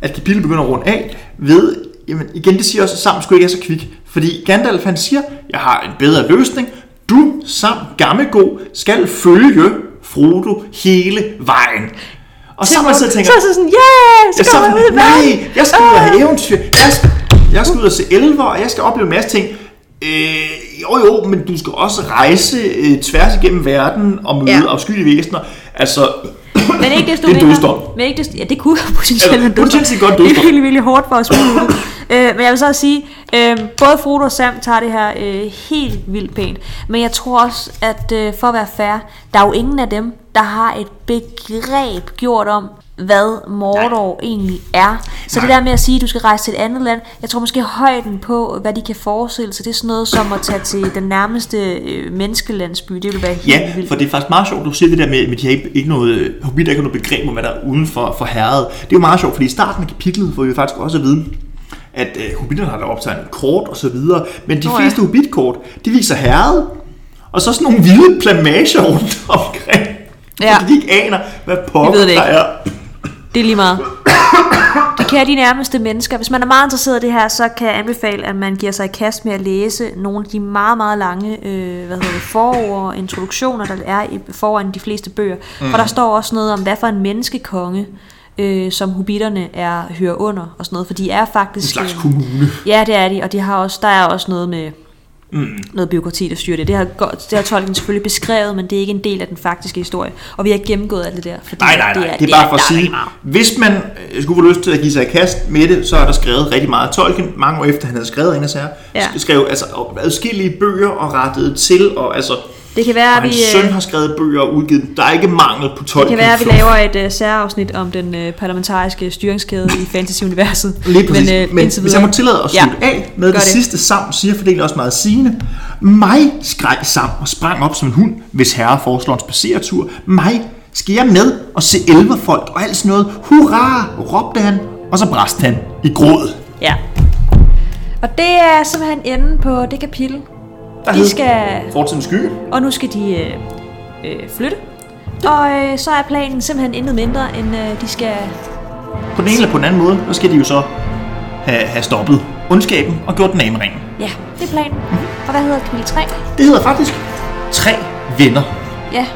at kapitlet begynder at runde af ved, jamen igen, det siger også, at Sam skulle ikke er så kvik. Fordi Gandalf han siger, jeg har en bedre løsning. Du, Sam Gammego, skal følge Frodo hele vejen. Og så man sidder og tænker, så er jeg sådan, yeah, så jeg, så, ud i verden. nej, jeg skal ud og have eventyr. Jeg skal, jeg skal ud og se elver, og jeg skal opleve en masse ting. Øh, jo jo, men du skal også rejse øh, tværs igennem verden og møde ja. afskyelige væsener. Altså, Men ikke desto Det er mindre. dødsdom. Men ikke desto, ja, det kunne potentielt være dødsdom. potentielt godt Det er dødsdom. virkelig, virkelig hårdt for os. Øh, men jeg vil så også sige, øh, både Frodo og Sam tager det her øh, helt vildt pænt. Men jeg tror også, at øh, for at være fair, der er jo ingen af dem, der har et begreb gjort om, hvad Mordor Nej. egentlig er. Så Nej. det der med at sige, at du skal rejse til et andet land, jeg tror måske højden på, hvad de kan forestille sig, det er sådan noget som at tage til den nærmeste øh, menneskelandsby. Det vil være helt Ja, vildt. for det er faktisk meget sjovt, du siger det der med, at de har ikke, ikke noget, Hobbit ikke har noget begreb om, hvad der er uden for, for herret. Det er jo meget sjovt, fordi i starten af kapitlet får vi faktisk også at vide, at uh, Hobbiterne har der optaget en kort og så videre, men de oh, ja. fleste Hobbit-kort, de viser herret, og så sådan nogle hvide plamager rundt omkring. Ja. Fordi de ikke aner, hvad pokker ikke. der er. Det er lige meget. Det kan de nærmeste mennesker. Hvis man er meget interesseret i det her, så kan jeg anbefale, at man giver sig i kast med at læse nogle af de meget, meget lange øh, hvad hedder det, forord og introduktioner, der er i, foran de fleste bøger. Mm. For der står også noget om, hvad for en menneskekonge, øh, som hobitterne er, hører under og sådan noget. For de er faktisk... En slags øh, kommune. Ja, det er de, og de har også, der er også noget med mm. noget byråkrati, der styrer det. Det har, godt- det har Tolkien selvfølgelig beskrevet, men det er ikke en del af den faktiske historie. Og vi har gennemgået alt det der. Fordi Nej, nej, nej. Det er, det er bare for at der er sige, rigtig meget. hvis man øh, skulle få lyst til at give sig i kast med det, så er der skrevet rigtig meget. Tolkien, mange år efter han havde skrevet en sager, Ja. skrev altså adskillige bøger og rettet til, og altså, Det kan være, og at vi, hans øh, søn har skrevet bøger og udgivet. Der er ikke mangel på det Tolkien. kan være, at vi laver et uh, særafsnit om den uh, parlamentariske styringskæde i fantasy-universet. [LAUGHS] Lige præcis. Men, uh, Men hvis jeg må tillade at slutte ja, af med det, det. sidste sam, siger fordelen også meget sigende. Mig skreg Sam og sprang op som en hund, hvis herre foreslår en spaceretur. Mig skal jeg med og se elverfolk og alt sådan noget. Hurra, råbte han, og så bræste han i gråd. Ja. Og det er simpelthen enden på det kapitel. Der De skal, Fortidens skygge. og nu skal de øh, øh, flytte. Og øh, så er planen simpelthen intet mindre, end øh, de skal... På den ene eller på den anden måde, så skal de jo så have, have stoppet ondskaben og gjort den af med ringen. Ja, det er planen. Og hvad hedder kapitel 3? Det hedder faktisk Tre Venner. Ja.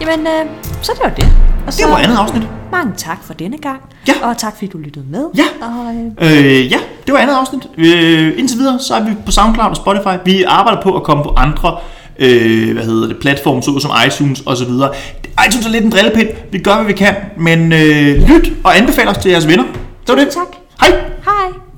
Jamen, øh, så det var det. Og Det var andet afsnit. Mange tak for denne gang. Ja. Og tak fordi du lyttede med. Ja. Og, øh, Øh, ja, det var andet afsnit. Øh, indtil videre, så er vi på SoundCloud og Spotify. Vi arbejder på at komme på andre øh, hvad hedder det, platforme, såsom iTunes og så videre. iTunes er lidt en drillepind. Vi gør, hvad vi kan. Men øh, lyt og anbefal os til jeres venner. Det var det. Tak. Hej. hej.